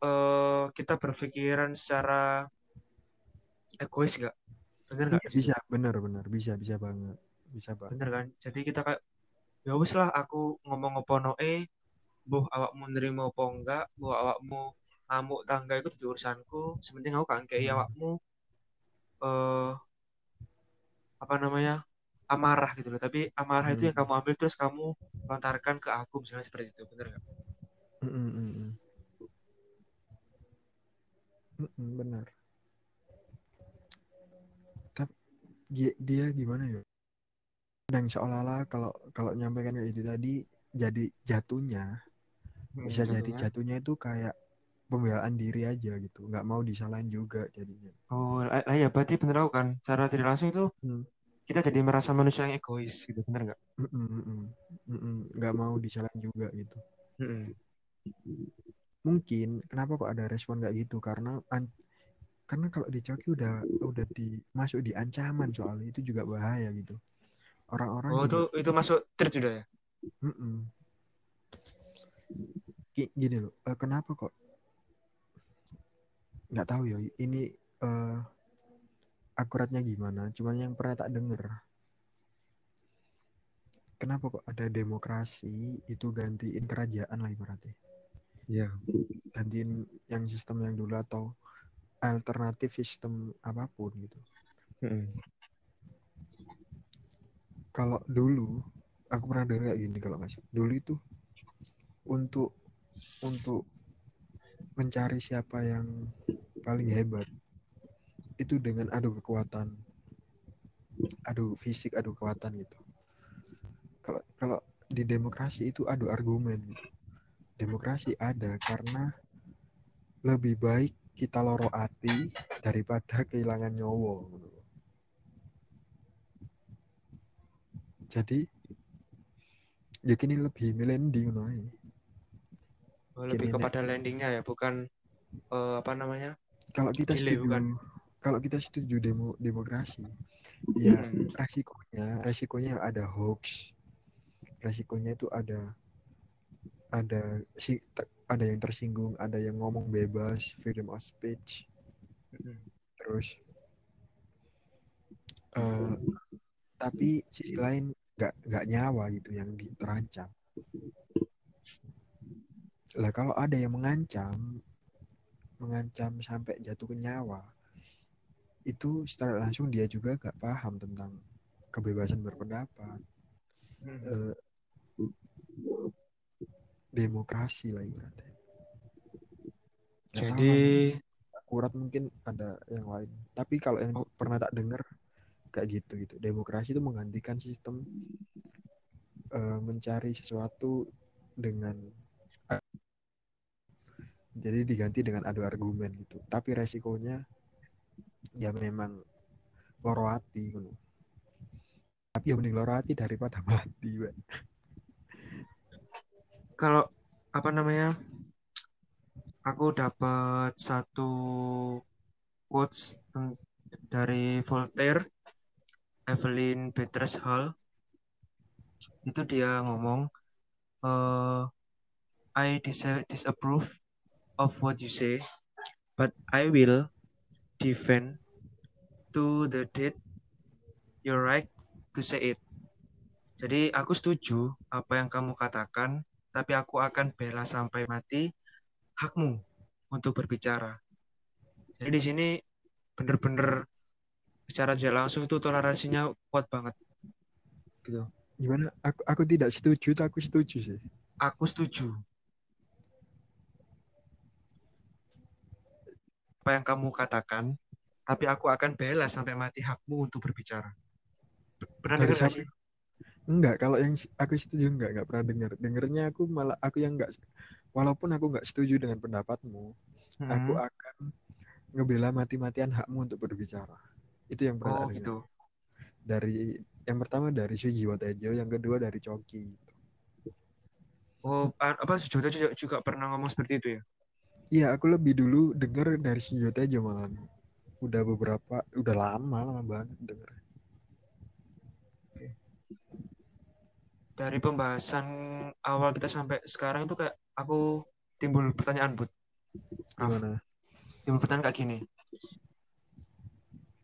Speaker 1: eh kita berpikiran secara egois nggak? Bener nggak?
Speaker 2: Iya, bisa bener bener bisa bisa banget bisa banget
Speaker 1: Bener kan? Jadi kita kayak ya wis lah aku ngomong apa noe, buh awakmu nerima apa enggak, buh awakmu ngamuk tangga itu di urusanku, sementing aku kan kayak
Speaker 2: Hmm.
Speaker 1: awakmu eh apa namanya? amarah gitu loh. Tapi amarah itu
Speaker 2: Hmm.
Speaker 1: yang kamu ambil terus kamu lontarkan ke aku misalnya seperti itu, bener nggak?
Speaker 2: Mm, mm, mm, mm. Mm, mm, benar tapi dia, gimana ya dan seolah-olah kalau kalau nyampaikan kayak itu tadi jadi jatuhnya
Speaker 1: Hmm,
Speaker 2: bisa jadi
Speaker 1: contohnya.
Speaker 2: jatuhnya itu kayak pembelaan diri aja gitu nggak mau disalahin juga jadinya
Speaker 1: Oh, lah ya berarti bener aku kan. Secara tidak langsung itu
Speaker 2: Hmm.
Speaker 1: kita jadi merasa manusia yang egois gitu, bener nggak?
Speaker 2: Mm, mm, mm, mm. Mm, mm. nggak mau disalahin juga gitu
Speaker 1: Mm-mm.
Speaker 2: mungkin kenapa kok ada respon kayak gitu karena karena kalau dicoki udah udah di masuk di ancaman soalnya itu juga bahaya gitu orang-orang
Speaker 1: Oh, itu itu masuk sudah ya?
Speaker 2: Mm-mm. Gi- gini loh eh, kenapa kok nggak tahu ya ini eh, akuratnya gimana? Cuman yang pernah tak denger. Kenapa kok ada demokrasi itu gantiin kerajaan lah ibaratnya?
Speaker 1: Iya.
Speaker 2: gantiin yang sistem yang dulu atau alternatif sistem apa pun gitu.
Speaker 1: Mm-mm.
Speaker 2: kalau dulu aku pernah dengar kayak gini kalau nggak salah. Dulu itu untuk untuk mencari siapa yang paling hebat. Itu dengan adu kekuatan. Adu fisik adu kekuatan gitu. Kalau kalau di demokrasi itu adu argumen. Demokrasi ada karena lebih baik kita loro hati daripada kehilangan nyawa. Jadi ya kini lebih ae.
Speaker 1: Oh, lebih
Speaker 2: Gini,
Speaker 1: kepada landingnya ya, bukan eh, apa namanya?
Speaker 2: kalau kita
Speaker 1: Delay,
Speaker 2: setuju
Speaker 1: bukan?
Speaker 2: kalau kita setuju demo demokrasi ya
Speaker 1: Hmm.
Speaker 2: resikonya resikonya ada hoax resikonya itu ada ada si ada yang tersinggung ada yang ngomong bebas freedom of speech
Speaker 1: Mm-mm.
Speaker 2: terus eh tapi sisi lain nggak nggak nyawa gitu yang terancam lah kalau ada yang mengancam mengancam sampai jatuh ke nyawa itu secara langsung dia juga gak paham tentang kebebasan berpendapat
Speaker 3: Hmm.
Speaker 2: eh, demokrasi lah ibaratnya tahu
Speaker 1: Jadi
Speaker 2: lah, akurat mungkin ada yang lain tapi kalau yang
Speaker 1: Oh.
Speaker 2: pernah tak dengar kayak gitu gitu demokrasi itu menggantikan sistem eh, mencari sesuatu dengan jadi diganti dengan adu argumen gitu. Tapi resikonya ya memang loro hati ngono. tapi ya mending loro hati daripada *laughs* mati
Speaker 1: kalau apa namanya aku dapat satu quotes dari Voltaire Evelyn Petrus Hall. Itu dia ngomong eh I dis- disapprove of what you say but I will defend to the death your right to say it jadi aku setuju apa yang kamu katakan tapi aku akan bela sampai mati hakmu untuk berbicara. Jadi di sini bener-bener secara tidak langsung itu toleransinya kuat banget. Gitu.
Speaker 2: gimana aku aku tidak setuju tapi aku setuju sih
Speaker 1: Aku setuju. Apa yang kamu katakan, tapi aku akan bela sampai mati hakmu untuk berbicara. Pernah dengar sih?
Speaker 2: enggak kalau yang aku setuju enggak enggak pernah dengar dengernya aku malah aku yang enggak walaupun aku enggak setuju dengan pendapatmu aku
Speaker 1: Hmm.
Speaker 2: akan ngebela mati-matian hakmu untuk berbicara itu yang pernah
Speaker 1: Oh
Speaker 2: dengar.
Speaker 1: gitu.
Speaker 2: dari yang pertama dari Sujiwo Tejo yang kedua dari Coki
Speaker 1: Oh apa juga, juga pernah ngomong seperti itu ya?
Speaker 2: Iya aku lebih dulu denger dari Sujiwo Tejo malah udah beberapa udah lama lama banget denger.
Speaker 1: Dari pembahasan awal kita sampai sekarang itu kayak aku timbul pertanyaan bud.
Speaker 2: Gimana?
Speaker 1: Timbul pertanyaan kayak gini.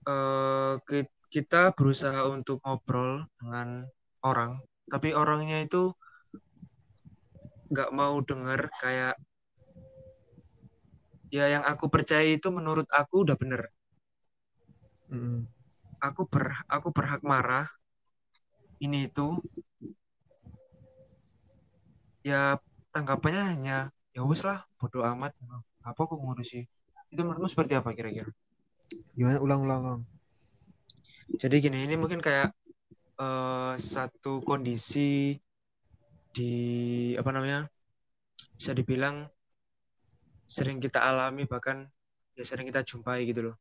Speaker 1: Eh, ki- kita berusaha untuk ngobrol dengan orang tapi orangnya itu nggak mau dengar kayak ya yang aku percaya itu menurut aku udah bener.
Speaker 2: Mm-mm.
Speaker 1: aku ber aku berhak marah. Ini itu. Ya tanggapannya hanya ya wes lah bodoh amat. Apa aku ngurusi? Itu menurutmu seperti apa kira-kira?
Speaker 2: Gimana? Ulang-ulang ulang.
Speaker 1: jadi gini ini mungkin kayak eh, satu kondisi di apa namanya bisa dibilang sering kita alami bahkan ya sering kita jumpai gitu loh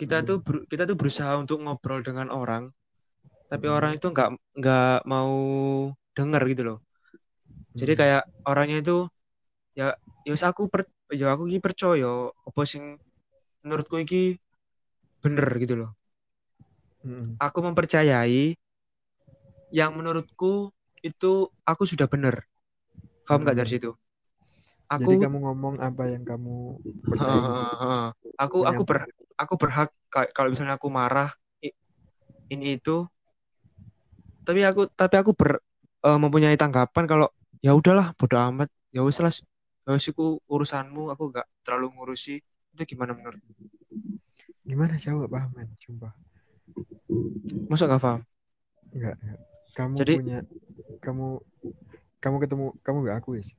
Speaker 1: kita
Speaker 2: Hmm.
Speaker 1: tuh kita tuh berusaha untuk ngobrol dengan orang tapi
Speaker 2: Hmm.
Speaker 1: orang itu nggak nggak mau denger gitu loh jadi
Speaker 2: Hmm.
Speaker 1: kayak orangnya itu ya ya wis aku per, ya aku iki percaya apa sing menurutku iki bener gitu loh
Speaker 2: Mm-mm.
Speaker 1: aku mempercayai yang menurutku itu aku sudah bener paham nggak dari
Speaker 2: Hmm.
Speaker 1: Situ
Speaker 2: jadi
Speaker 1: aku
Speaker 2: kamu ngomong apa yang kamu percaya? *laughs*
Speaker 1: Aku aku ber aku berhak ka- kalau misalnya aku marah ini itu. Tapi aku tapi aku ber eh, mempunyai tanggapan kalau ya udahlah bodo amat. Ya wis lah ya wis iku urusanmu aku nggak terlalu ngurusi. Itu gimana menurut?
Speaker 2: Gimana sih aku gak paham men sumpah.
Speaker 1: Masa gak paham
Speaker 2: enggak, enggak. kamu
Speaker 1: Jadi-
Speaker 2: punya kamu kamu ketemu kamu gak aku sih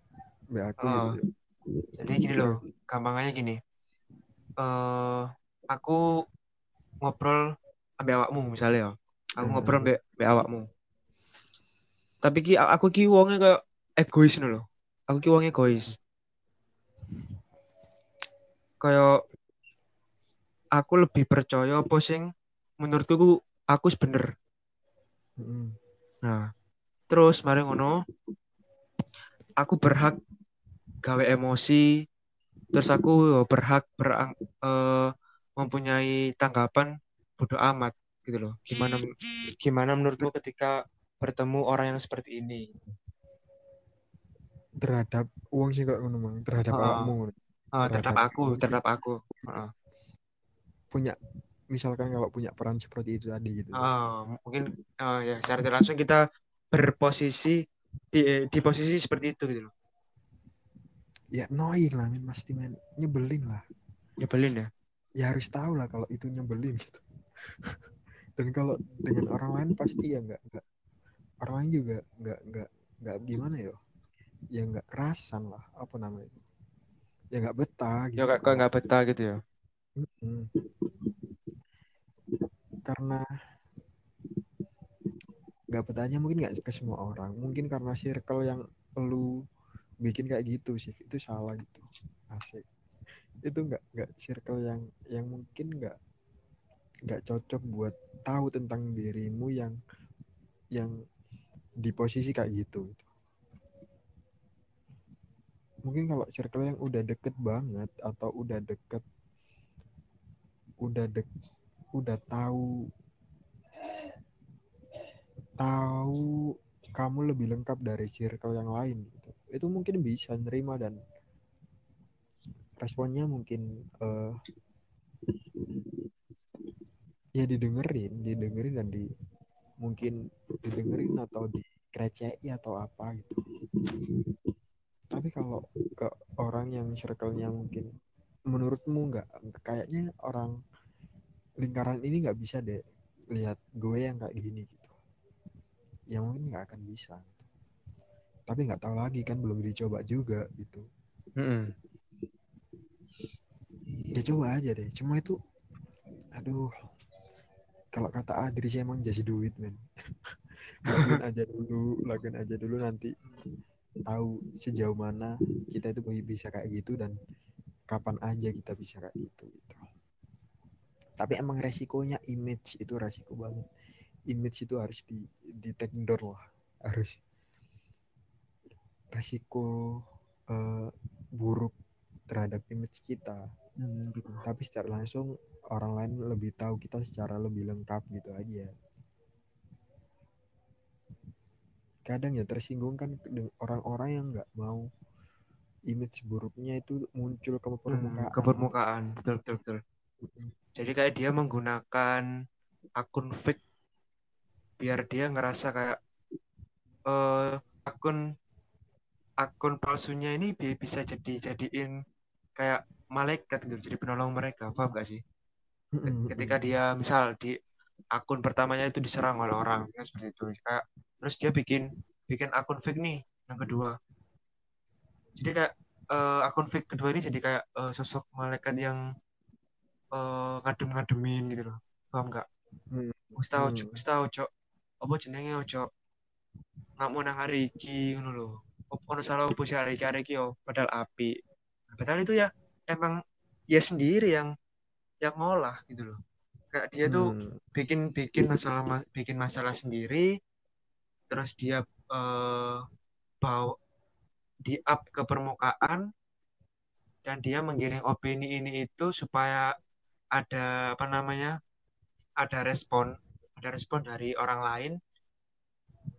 Speaker 2: gak aku
Speaker 1: Oh.
Speaker 2: gitu.
Speaker 1: Jadi gini loh gampangannya gini. Eh aku ngobrol ambil awakmu misalnya ya. Aku
Speaker 2: Hmm.
Speaker 1: ngobrol ambil, ambil awakmu. Tapi ki aku ki wongnya kayak egois nih loh aku ki wongnya egois. Kayak aku lebih percaya apa sing menurutku ku aku wis bener.
Speaker 2: Mm-mm.
Speaker 1: nah terus mari ngono. Aku berhak gawe emosi terus aku yo berhak berang, eh, mempunyai tanggapan bodoh amat gitu loh gimana gimana menurutmu ketika bertemu orang yang seperti ini
Speaker 2: terhadap uang sih kok ngono Mang. terhadap awakmu ngono.
Speaker 1: Eh, terhadap
Speaker 2: Terhadap
Speaker 1: aku
Speaker 2: kamu.
Speaker 1: terhadap aku Heeh.
Speaker 2: punya misalkan kalau punya peran seperti itu tadi gitu
Speaker 1: Ah, mungkin eh, ya secara langsung kita berposisi di di posisi seperti itu gitu loh
Speaker 2: ya annoying lah men. Pasti men. Nyebelin lah.
Speaker 1: Nyebelin ya?
Speaker 2: Ya harus tahu lah kalau itu nyebelin gitu. *laughs* Dan kalau dengan orang lain pasti ya nggak nggak orang lain juga nggak nggak nggak gimana ya? Ya nggak kerasan lah apa namanya ya nggak betah
Speaker 1: gitu. ya kok nggak betah gitu ya?
Speaker 2: Mm-hmm. karena nggak betahnya mungkin nggak ke semua orang. Mungkin karena circle yang lu bikin kayak gitu sih itu salah gitu asik itu nggak nggak circle yang yang mungkin nggak nggak cocok buat tahu tentang dirimu yang yang di posisi kayak gitu, gitu. Mungkin kalau circle yang udah deket banget atau udah deket udah dek udah tahu tahu kamu lebih lengkap dari circle yang lain gitu. Itu mungkin bisa nerima dan responnya mungkin uh, ya didengerin didengerin dan di mungkin didengerin atau dikrecei atau apa gitu tapi kalau ke orang yang circle-nya mungkin menurutmu nggak kayaknya orang lingkaran ini nggak bisa deh lihat gue yang kayak gini gitu ya mungkin nggak akan bisa tapi nggak tahu lagi kan belum dicoba juga gitu. Mm -hmm. ya coba aja deh. Cuma itu aduh. Kalau kata Adri sih emang jadi duit men. *laughs* Lakuin aja dulu lakuin aja dulu nanti tahu sejauh mana kita itu bisa kayak gitu dan kapan aja kita bisa kayak gitu gitu. Tapi emang resikonya image itu resiko banget image itu harus di di take lah harus resiko uh, buruk terhadap image kita hmm, gitu. tapi secara langsung orang lain lebih tahu kita secara lebih lengkap gitu aja kadang ya tersinggung kan orang-orang yang nggak mau image buruknya itu muncul ke permukaan.
Speaker 1: Hmm, ke permukaan, betul betul betul. Jadi kayak dia menggunakan akun fake biar dia ngerasa kayak uh, akun akun palsunya ini bisa jadi jadiin kayak malaikat gitu, jadi penolong mereka, paham gak sih? ketika dia misal di akun pertamanya itu diserang oleh orang ya seperti itu kayak terus dia bikin bikin akun fake nih yang kedua jadi kayak uh, akun fake kedua ini jadi kayak uh, sosok malaikat yang uh, ngadem-ngademin gitu loh paham nggak hmm. wis tau hmm. cok apa jenenge cok nggak mau nang hari iki ngono lho. Ono salah opo sih hari iki? Yo padahal api. Padahal itu ya emang ya sendiri yang yang ngolah gitu loh kayak dia tuh hmm. bikin bikin masalah bikin masalah sendiri terus dia uh, bawa di up ke permukaan dan dia menggiring opini ini itu supaya ada apa namanya ada respon ada respon dari orang lain.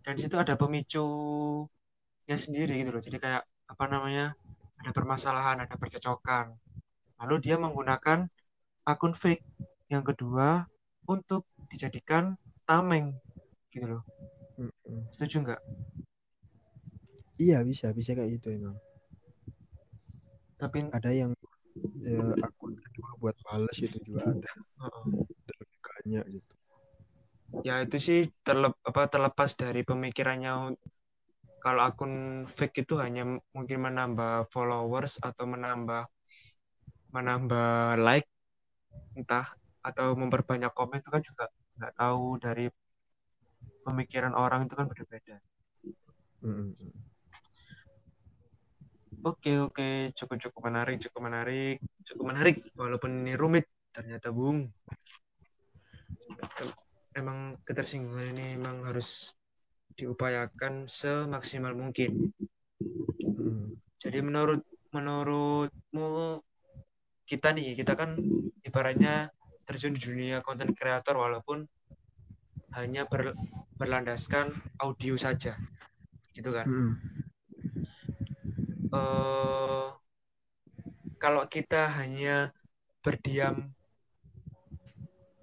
Speaker 1: Dan situ ada pemicunya sendiri gitu loh. Jadi kayak apa namanya ada permasalahan ada percocokan. Lalu dia menggunakan akun fake yang kedua untuk dijadikan tameng gitu loh. Setuju nggak?
Speaker 2: Iya bisa bisa kayak gitu emang.
Speaker 1: Tapi
Speaker 2: ada yang ya, akun kedua buat males itu juga ada. Uh-uh. lebih banyak gitu
Speaker 1: ya itu sih terlep apa terlepas dari pemikirannya kalau akun fake itu hanya mungkin menambah followers atau menambah menambah like entah atau memperbanyak komen itu kan juga nggak tahu dari pemikiran orang itu kan berbeda. Mm-hmm. Oke oke cukup cukup menarik cukup menarik cukup menarik walaupun ini rumit ternyata bung. Emang ketersinggungan ini emang harus diupayakan semaksimal mungkin. Hmm. Jadi menurut menurutmu kita nih kita kan ibaratnya terjun di dunia konten kreator walaupun hanya ber, berlandaskan audio saja gitu kan hmm. uh, kalau kita hanya berdiam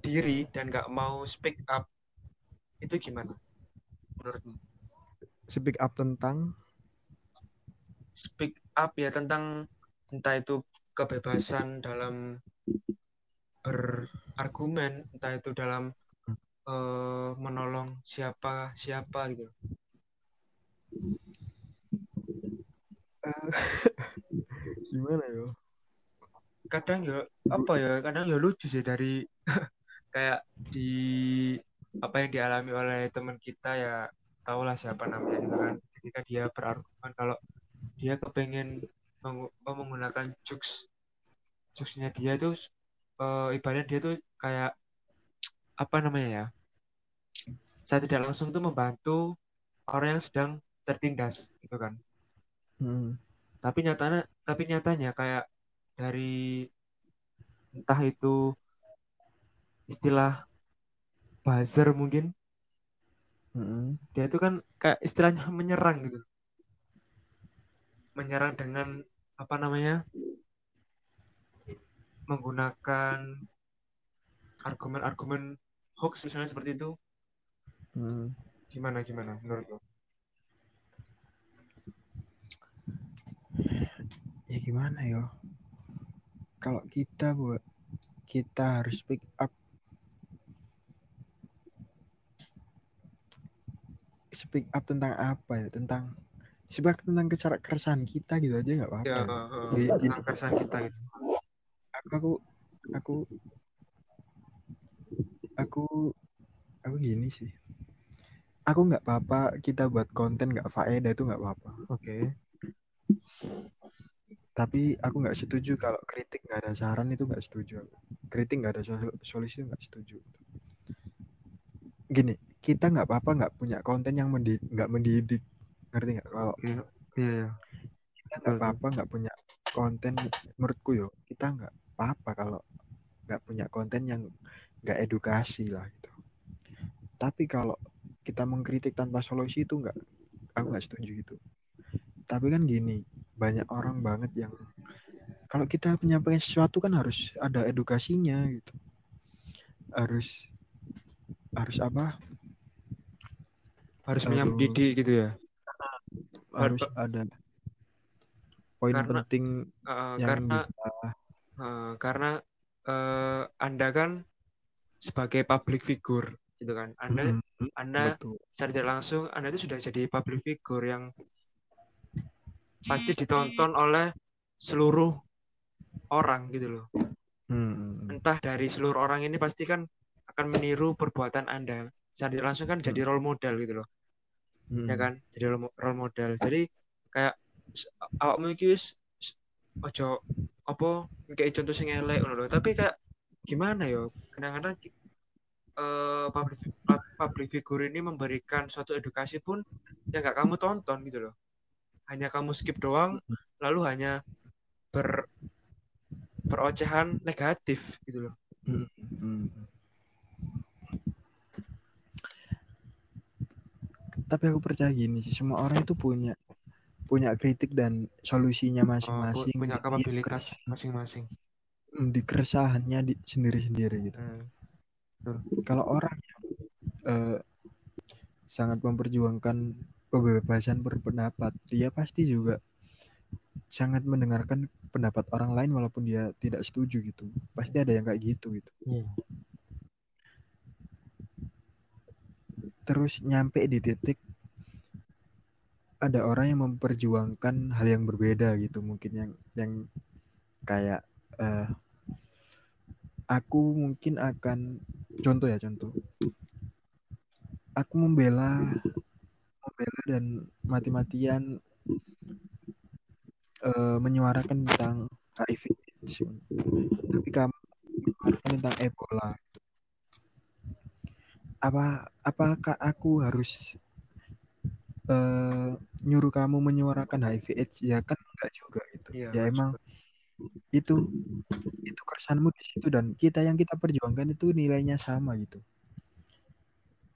Speaker 1: diri dan nggak mau speak up itu gimana menurutmu?
Speaker 2: Speak up tentang?
Speaker 1: Speak up ya tentang entah itu kebebasan dalam berargumen entah itu dalam uh, menolong siapa siapa gitu.
Speaker 2: Uh, *laughs* gimana ya
Speaker 1: kadang ya apa ya kadang ya lucu sih dari *laughs* kayak di apa yang dialami oleh teman kita ya tahulah siapa namanya itu kan ketika dia berargumen kalau dia kepengen meng menggunakan jokes jokesnya dia itu uh, ibaratnya dia tuh kayak apa namanya ya saya tidak langsung tuh membantu orang yang sedang tertindas gitu kan hmm. tapi nyatanya tapi nyatanya kayak dari entah itu istilah buzzer mungkin. Hmm. dia itu kan kayak istilahnya *laughs* menyerang gitu. Menyerang dengan apa namanya menggunakan argumen-argumen hoax misalnya seperti itu. Hmm. gimana gimana menurut lo?
Speaker 2: Ya gimana ya kalau kita buat kita harus pick up speak up tentang apa ya? Tentang speak tentang keresahan kita gitu aja nggak apa-apa.
Speaker 1: Ya, uh, uh, tentang keresahan kita gitu.
Speaker 2: aku aku aku aku gini sih. Aku nggak apa-apa kita buat konten nggak faedah itu nggak apa-apa.
Speaker 1: Oke. Okay.
Speaker 2: tapi aku nggak setuju kalau kritik nggak ada saran itu nggak setuju. Kritik nggak ada solusi nggak setuju. Gini kita nggak apa-apa nggak punya konten yang mendidik nggak mendidik ngerti nggak kalau
Speaker 1: iya iya
Speaker 2: kita nggak apa-apa nggak punya konten menurutku yo kita nggak apa-apa kalau nggak punya konten yang nggak edukasi lah gitu. Tapi kalau kita mengkritik tanpa solusi itu nggak, aku nggak setuju itu. Tapi kan gini, banyak orang banget yang kalau kita menyampaikan sesuatu kan harus ada edukasinya gitu. Harus harus apa?
Speaker 1: Harus menyampaikan gitu ya.
Speaker 2: Harus ada poin karena, penting
Speaker 1: uh, yang karena bisa Uh, karena uh, Anda kan sebagai public figure gitu kan. Anda hmm, Anda betul. secara tidak langsung Anda itu sudah jadi public figure yang pasti ditonton oleh seluruh orang gitu loh. Hmm. Entah dari seluruh orang ini pasti kan akan meniru perbuatan Anda. Secara tidak langsung kan hmm. jadi role model gitu loh. Hmm. Ya kan? Jadi role model. Jadi kayak awakmu iki wis ojo apa kayak contoh sing elek ngono tapi kayak gimana yo kadang-kadang uh, public public figure ini memberikan suatu edukasi pun yang gak kamu tonton gitu loh hanya kamu skip doang lalu hanya ber berocehan negatif gitu loh hmm.
Speaker 2: Tapi aku percaya gini sih semua orang itu punya punya kritik dan solusinya oh, masing-masing.
Speaker 1: Oh, punya kapabilitas masing-masing.
Speaker 2: Hmm, di keresahannya di sendiri-sendiri gitu. Hmm. Kalau orang yang uh, sangat memperjuangkan kebebasan berpendapat, dia pasti juga sangat mendengarkan pendapat orang lain walaupun dia tidak setuju gitu. Pasti ada yang kayak gitu gitu. Hmm. Terus nyampe di titik ada orang yang memperjuangkan hal yang berbeda gitu mungkin yang yang kayak uh, aku mungkin akan contoh ya contoh. Aku membela membela dan mati-matian uh, menyuarakan tentang HIV. Tapi kamu menyuarakan tentang Ebola. Apa apakah aku harus uh, nyuruh kamu menyuarakan HIV AIDS ya kan enggak juga itu ya, ya emang juga. itu itu keresahanmu di situ dan kita yang kita perjuangkan itu nilainya sama gitu.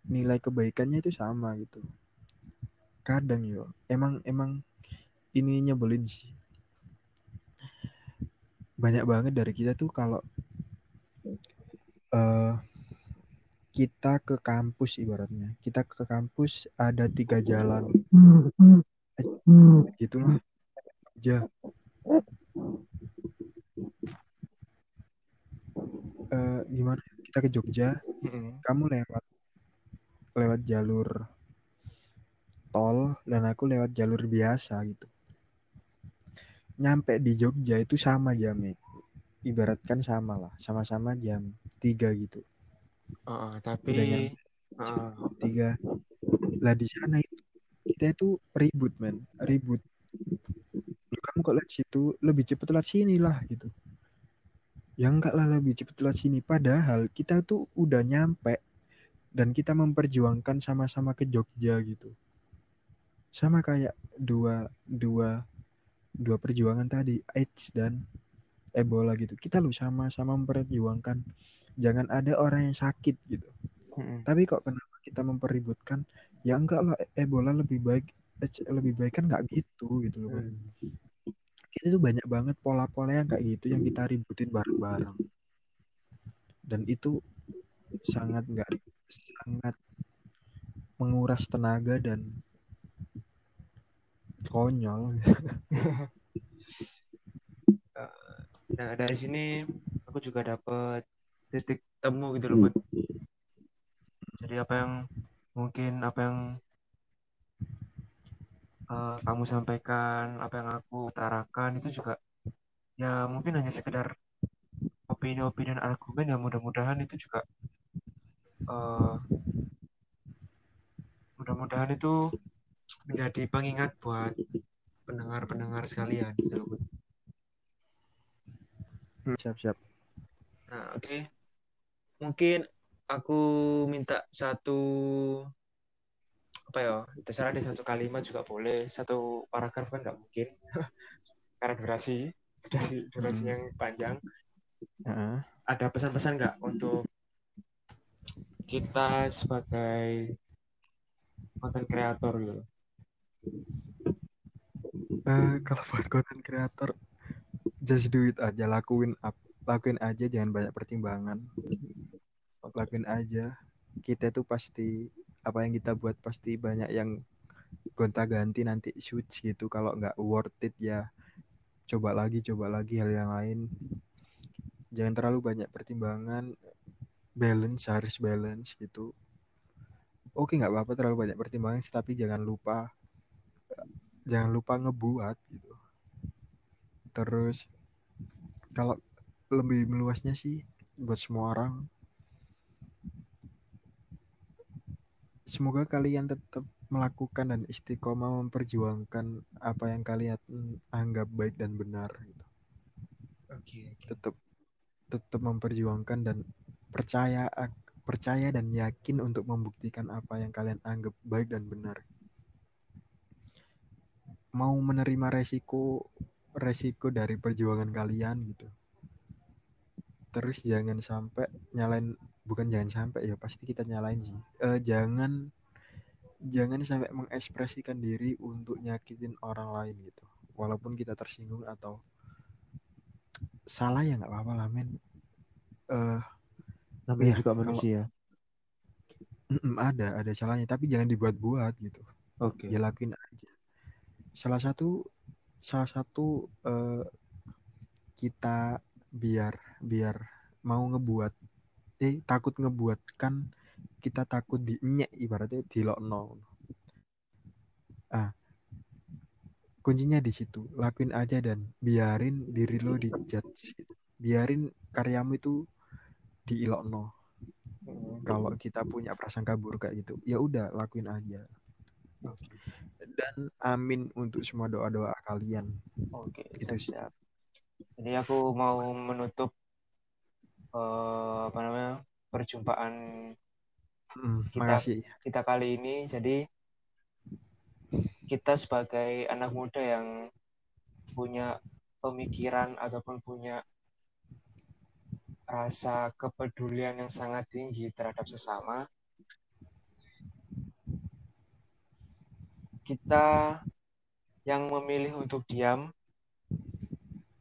Speaker 2: Nilai kebaikannya itu sama gitu. Kadang yo emang emang ini nyebelin sih. Banyak banget dari kita tuh kalau uh, kita ke kampus ibaratnya. Kita ke kampus ada tiga jalan. Gitulah aja. Uh, gimana? Kita ke Jogja. Mm-hmm. kamu lewat lewat jalur tol dan aku lewat jalur biasa gitu. Nyampe di Jogja itu sama jamnya. Ibaratkan sama lah. Sama-sama jam tiga gitu
Speaker 1: uh, tapi
Speaker 2: uh. tiga. Lah di sana itu kita itu ribut men. Ribut. Kamu kok lewat situ lebih cepat lewat sini lah gitu. Yang enggak lah lebih cepat lewat sini. Padahal kita tuh udah nyampe dan kita memperjuangkan sama-sama ke Jogja gitu. Sama kayak dua dua dua perjuangan tadi AIDS dan Ebola gitu. Kita lu sama-sama memperjuangkan jangan ada orang yang sakit gitu. Hmm. tapi kok kenapa kita mempeributkan? Ya enggak lah Ebola lebih baik AIDS lebih baik kan nggak gitu gitu loh hmm. Itu tuh banyak banget pola-pola yang kayak gitu yang kita ributin bareng-bareng. Dan itu sangat nggak sangat menguras tenaga dan konyol. *laughs*
Speaker 1: Nah dari sini aku juga dapat titik temu gitu loh buat jadi apa yang mungkin apa yang uh, kamu sampaikan, apa yang aku utarakan itu juga ya mungkin hanya sekedar opini-opini dan argumen yang mudah-mudahan itu juga uh, mudah-mudahan itu menjadi pengingat buat pendengar-pendengar sekalian gitu loh.
Speaker 2: Hmm, siap siap.
Speaker 1: Nah oke, okay. Mungkin aku minta satu apa ya terserah di satu kalimat juga boleh. Satu paragraf kan nggak mungkin. *laughs* Karena durasi sudah durasi hmm. yang panjang. Uh. ada pesan-pesan nggak untuk kita sebagai konten kreator gitu?
Speaker 2: Uh, kalau buat konten kreator just do it aja lakuin up lakuin aja jangan banyak pertimbangan. Lakuin aja. Kita tuh pasti apa yang kita buat pasti banyak yang gonta-ganti nanti switch gitu. Kalau nggak worth it ya coba lagi coba lagi hal yang lain. Jangan terlalu banyak pertimbangan. Balance harus balance gitu. Oke nggak apa-apa terlalu banyak pertimbangan tapi jangan lupa jangan lupa ngebuat gitu. Terus kalau lebih meluasnya sih buat semua orang Semoga kalian tetap melakukan dan istiqomah memperjuangkan apa yang kalian anggap baik dan benar gitu.
Speaker 1: Oke, okay, okay.
Speaker 2: Tetap tetap memperjuangkan dan percaya percaya dan yakin untuk membuktikan apa yang kalian anggap baik dan benar. Mau menerima resiko resiko dari perjuangan kalian gitu. Terus jangan sampai nyalain bukan jangan sampai ya pasti kita nyalain sih. Uh, jangan jangan sampai mengekspresikan diri untuk nyakitin orang lain gitu. Walaupun kita tersinggung atau salah ya nggak apa-apa lah men. Uh,
Speaker 4: namanya ya, juga manusia.
Speaker 2: Kalau, ada ada salahnya tapi jangan dibuat-buat gitu.
Speaker 1: Oke. Okay.
Speaker 2: ya lakuin aja. Salah satu salah satu uh, kita biar biar mau ngebuat eh takut ngebuat kan kita takut di nyek ibaratnya di lokno ah kuncinya di situ. Lakuin aja dan biarin diri lo di judge biarin karyamu itu di ilokno kalau kita punya prasangka buruk kayak gitu ya udah lakuin aja. Dan amin untuk semua doa doa kalian.
Speaker 1: Oke itu siap. Jadi aku mau menutup uh, apa namanya perjumpaan
Speaker 2: hmm,
Speaker 1: kita makasih. kita kali ini jadi kita sebagai anak muda yang punya pemikiran ataupun punya rasa kepedulian yang sangat tinggi terhadap sesama kita yang memilih untuk diam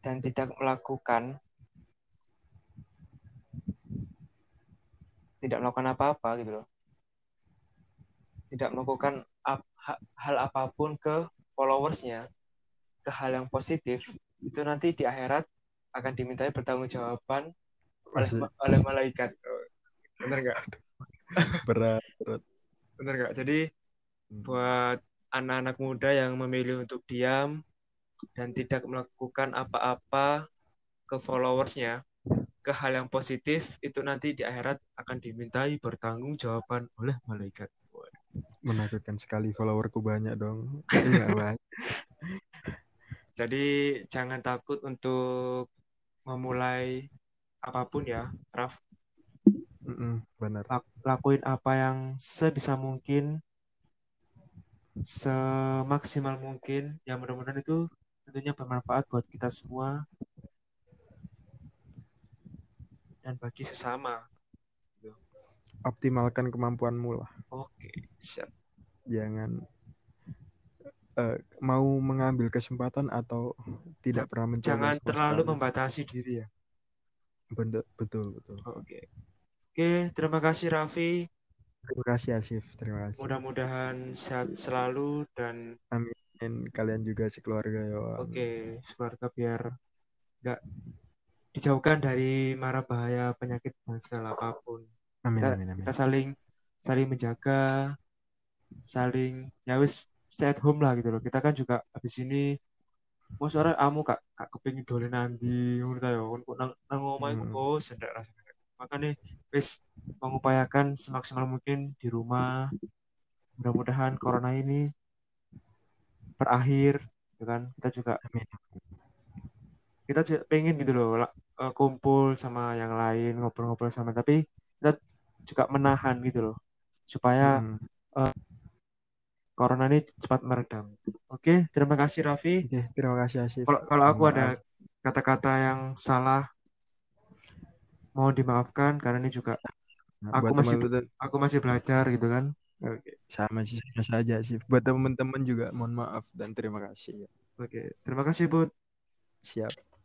Speaker 1: dan tidak melakukan tidak melakukan apa-apa gitu loh tidak melakukan ap, hal apa pun ke followersnya ke hal yang positif itu nanti di akhirat akan dimintai pertanggungjawaban oleh, oleh malaikat. Oh, bener nggak?
Speaker 2: berat, berat.
Speaker 1: Bener nggak? Jadi hmm. buat anak-anak muda yang memilih untuk diam dan tidak melakukan apa-apa ke followersnya, ke hal yang positif, itu nanti di akhirat akan dimintai bertanggung jawaban oleh malaikat.
Speaker 2: Menakutkan sekali followerku banyak dong. *laughs*
Speaker 1: Jadi jangan takut untuk memulai apa pun ya, Raf.
Speaker 2: Mm -mm, benar.
Speaker 1: Lakuin apa yang sebisa mungkin, semaksimal mungkin. Ya mudah-mudahan itu tentunya bermanfaat buat kita semua dan bagi sesama.
Speaker 2: Optimalkan kemampuanmu lah.
Speaker 1: Oke, siap.
Speaker 2: Jangan uh, mau mengambil kesempatan atau tidak pernah mencoba.
Speaker 1: Jangan terlalu membatasi diri ya.
Speaker 2: Betul, betul, betul.
Speaker 1: Oke. Oke, terima kasih Raffi.
Speaker 2: Terima kasih Asif, terima kasih.
Speaker 1: Mudah-mudahan sehat selalu dan
Speaker 2: amin. Kalian juga sekeluarga ya.
Speaker 1: Oke, sekeluarga biar nggak dijauhkan dari mara bahaya penyakit dan segala apa pun.
Speaker 2: Amin,
Speaker 1: kita,
Speaker 2: amin, amin.
Speaker 1: Kita saling saling menjaga, saling ya wis stay at home lah gitu loh. Kita kan juga habis ini mau sore kamu kak kak kepingin dolen nanti ngono ta yo kok nang nang omah iku bosen ndak rasane. Makanya wis mengupayakan semaksimal mungkin di rumah. Mudah-mudahan corona ini berakhir, gitu kan? Kita juga Amin. Kita juga pengen gitu loh eh, kumpul sama yang lain, ngobrol-ngobrol sama tapi kita juga menahan gitu loh supaya hmm. uh, corona ini cepat meredam. Oke, terima kasih Raffi.
Speaker 2: Oke, terima kasih Asif.
Speaker 1: Kalau, kalau aku ada kata-kata yang salah, mau dimaafkan karena ini juga nah, aku masih teman aku masih belajar gitu kan.
Speaker 2: Oke. Sama sih sama saja sih. Buat teman-teman juga mohon maaf dan terima kasih.
Speaker 1: Oke, terima kasih Bud.
Speaker 2: Siap.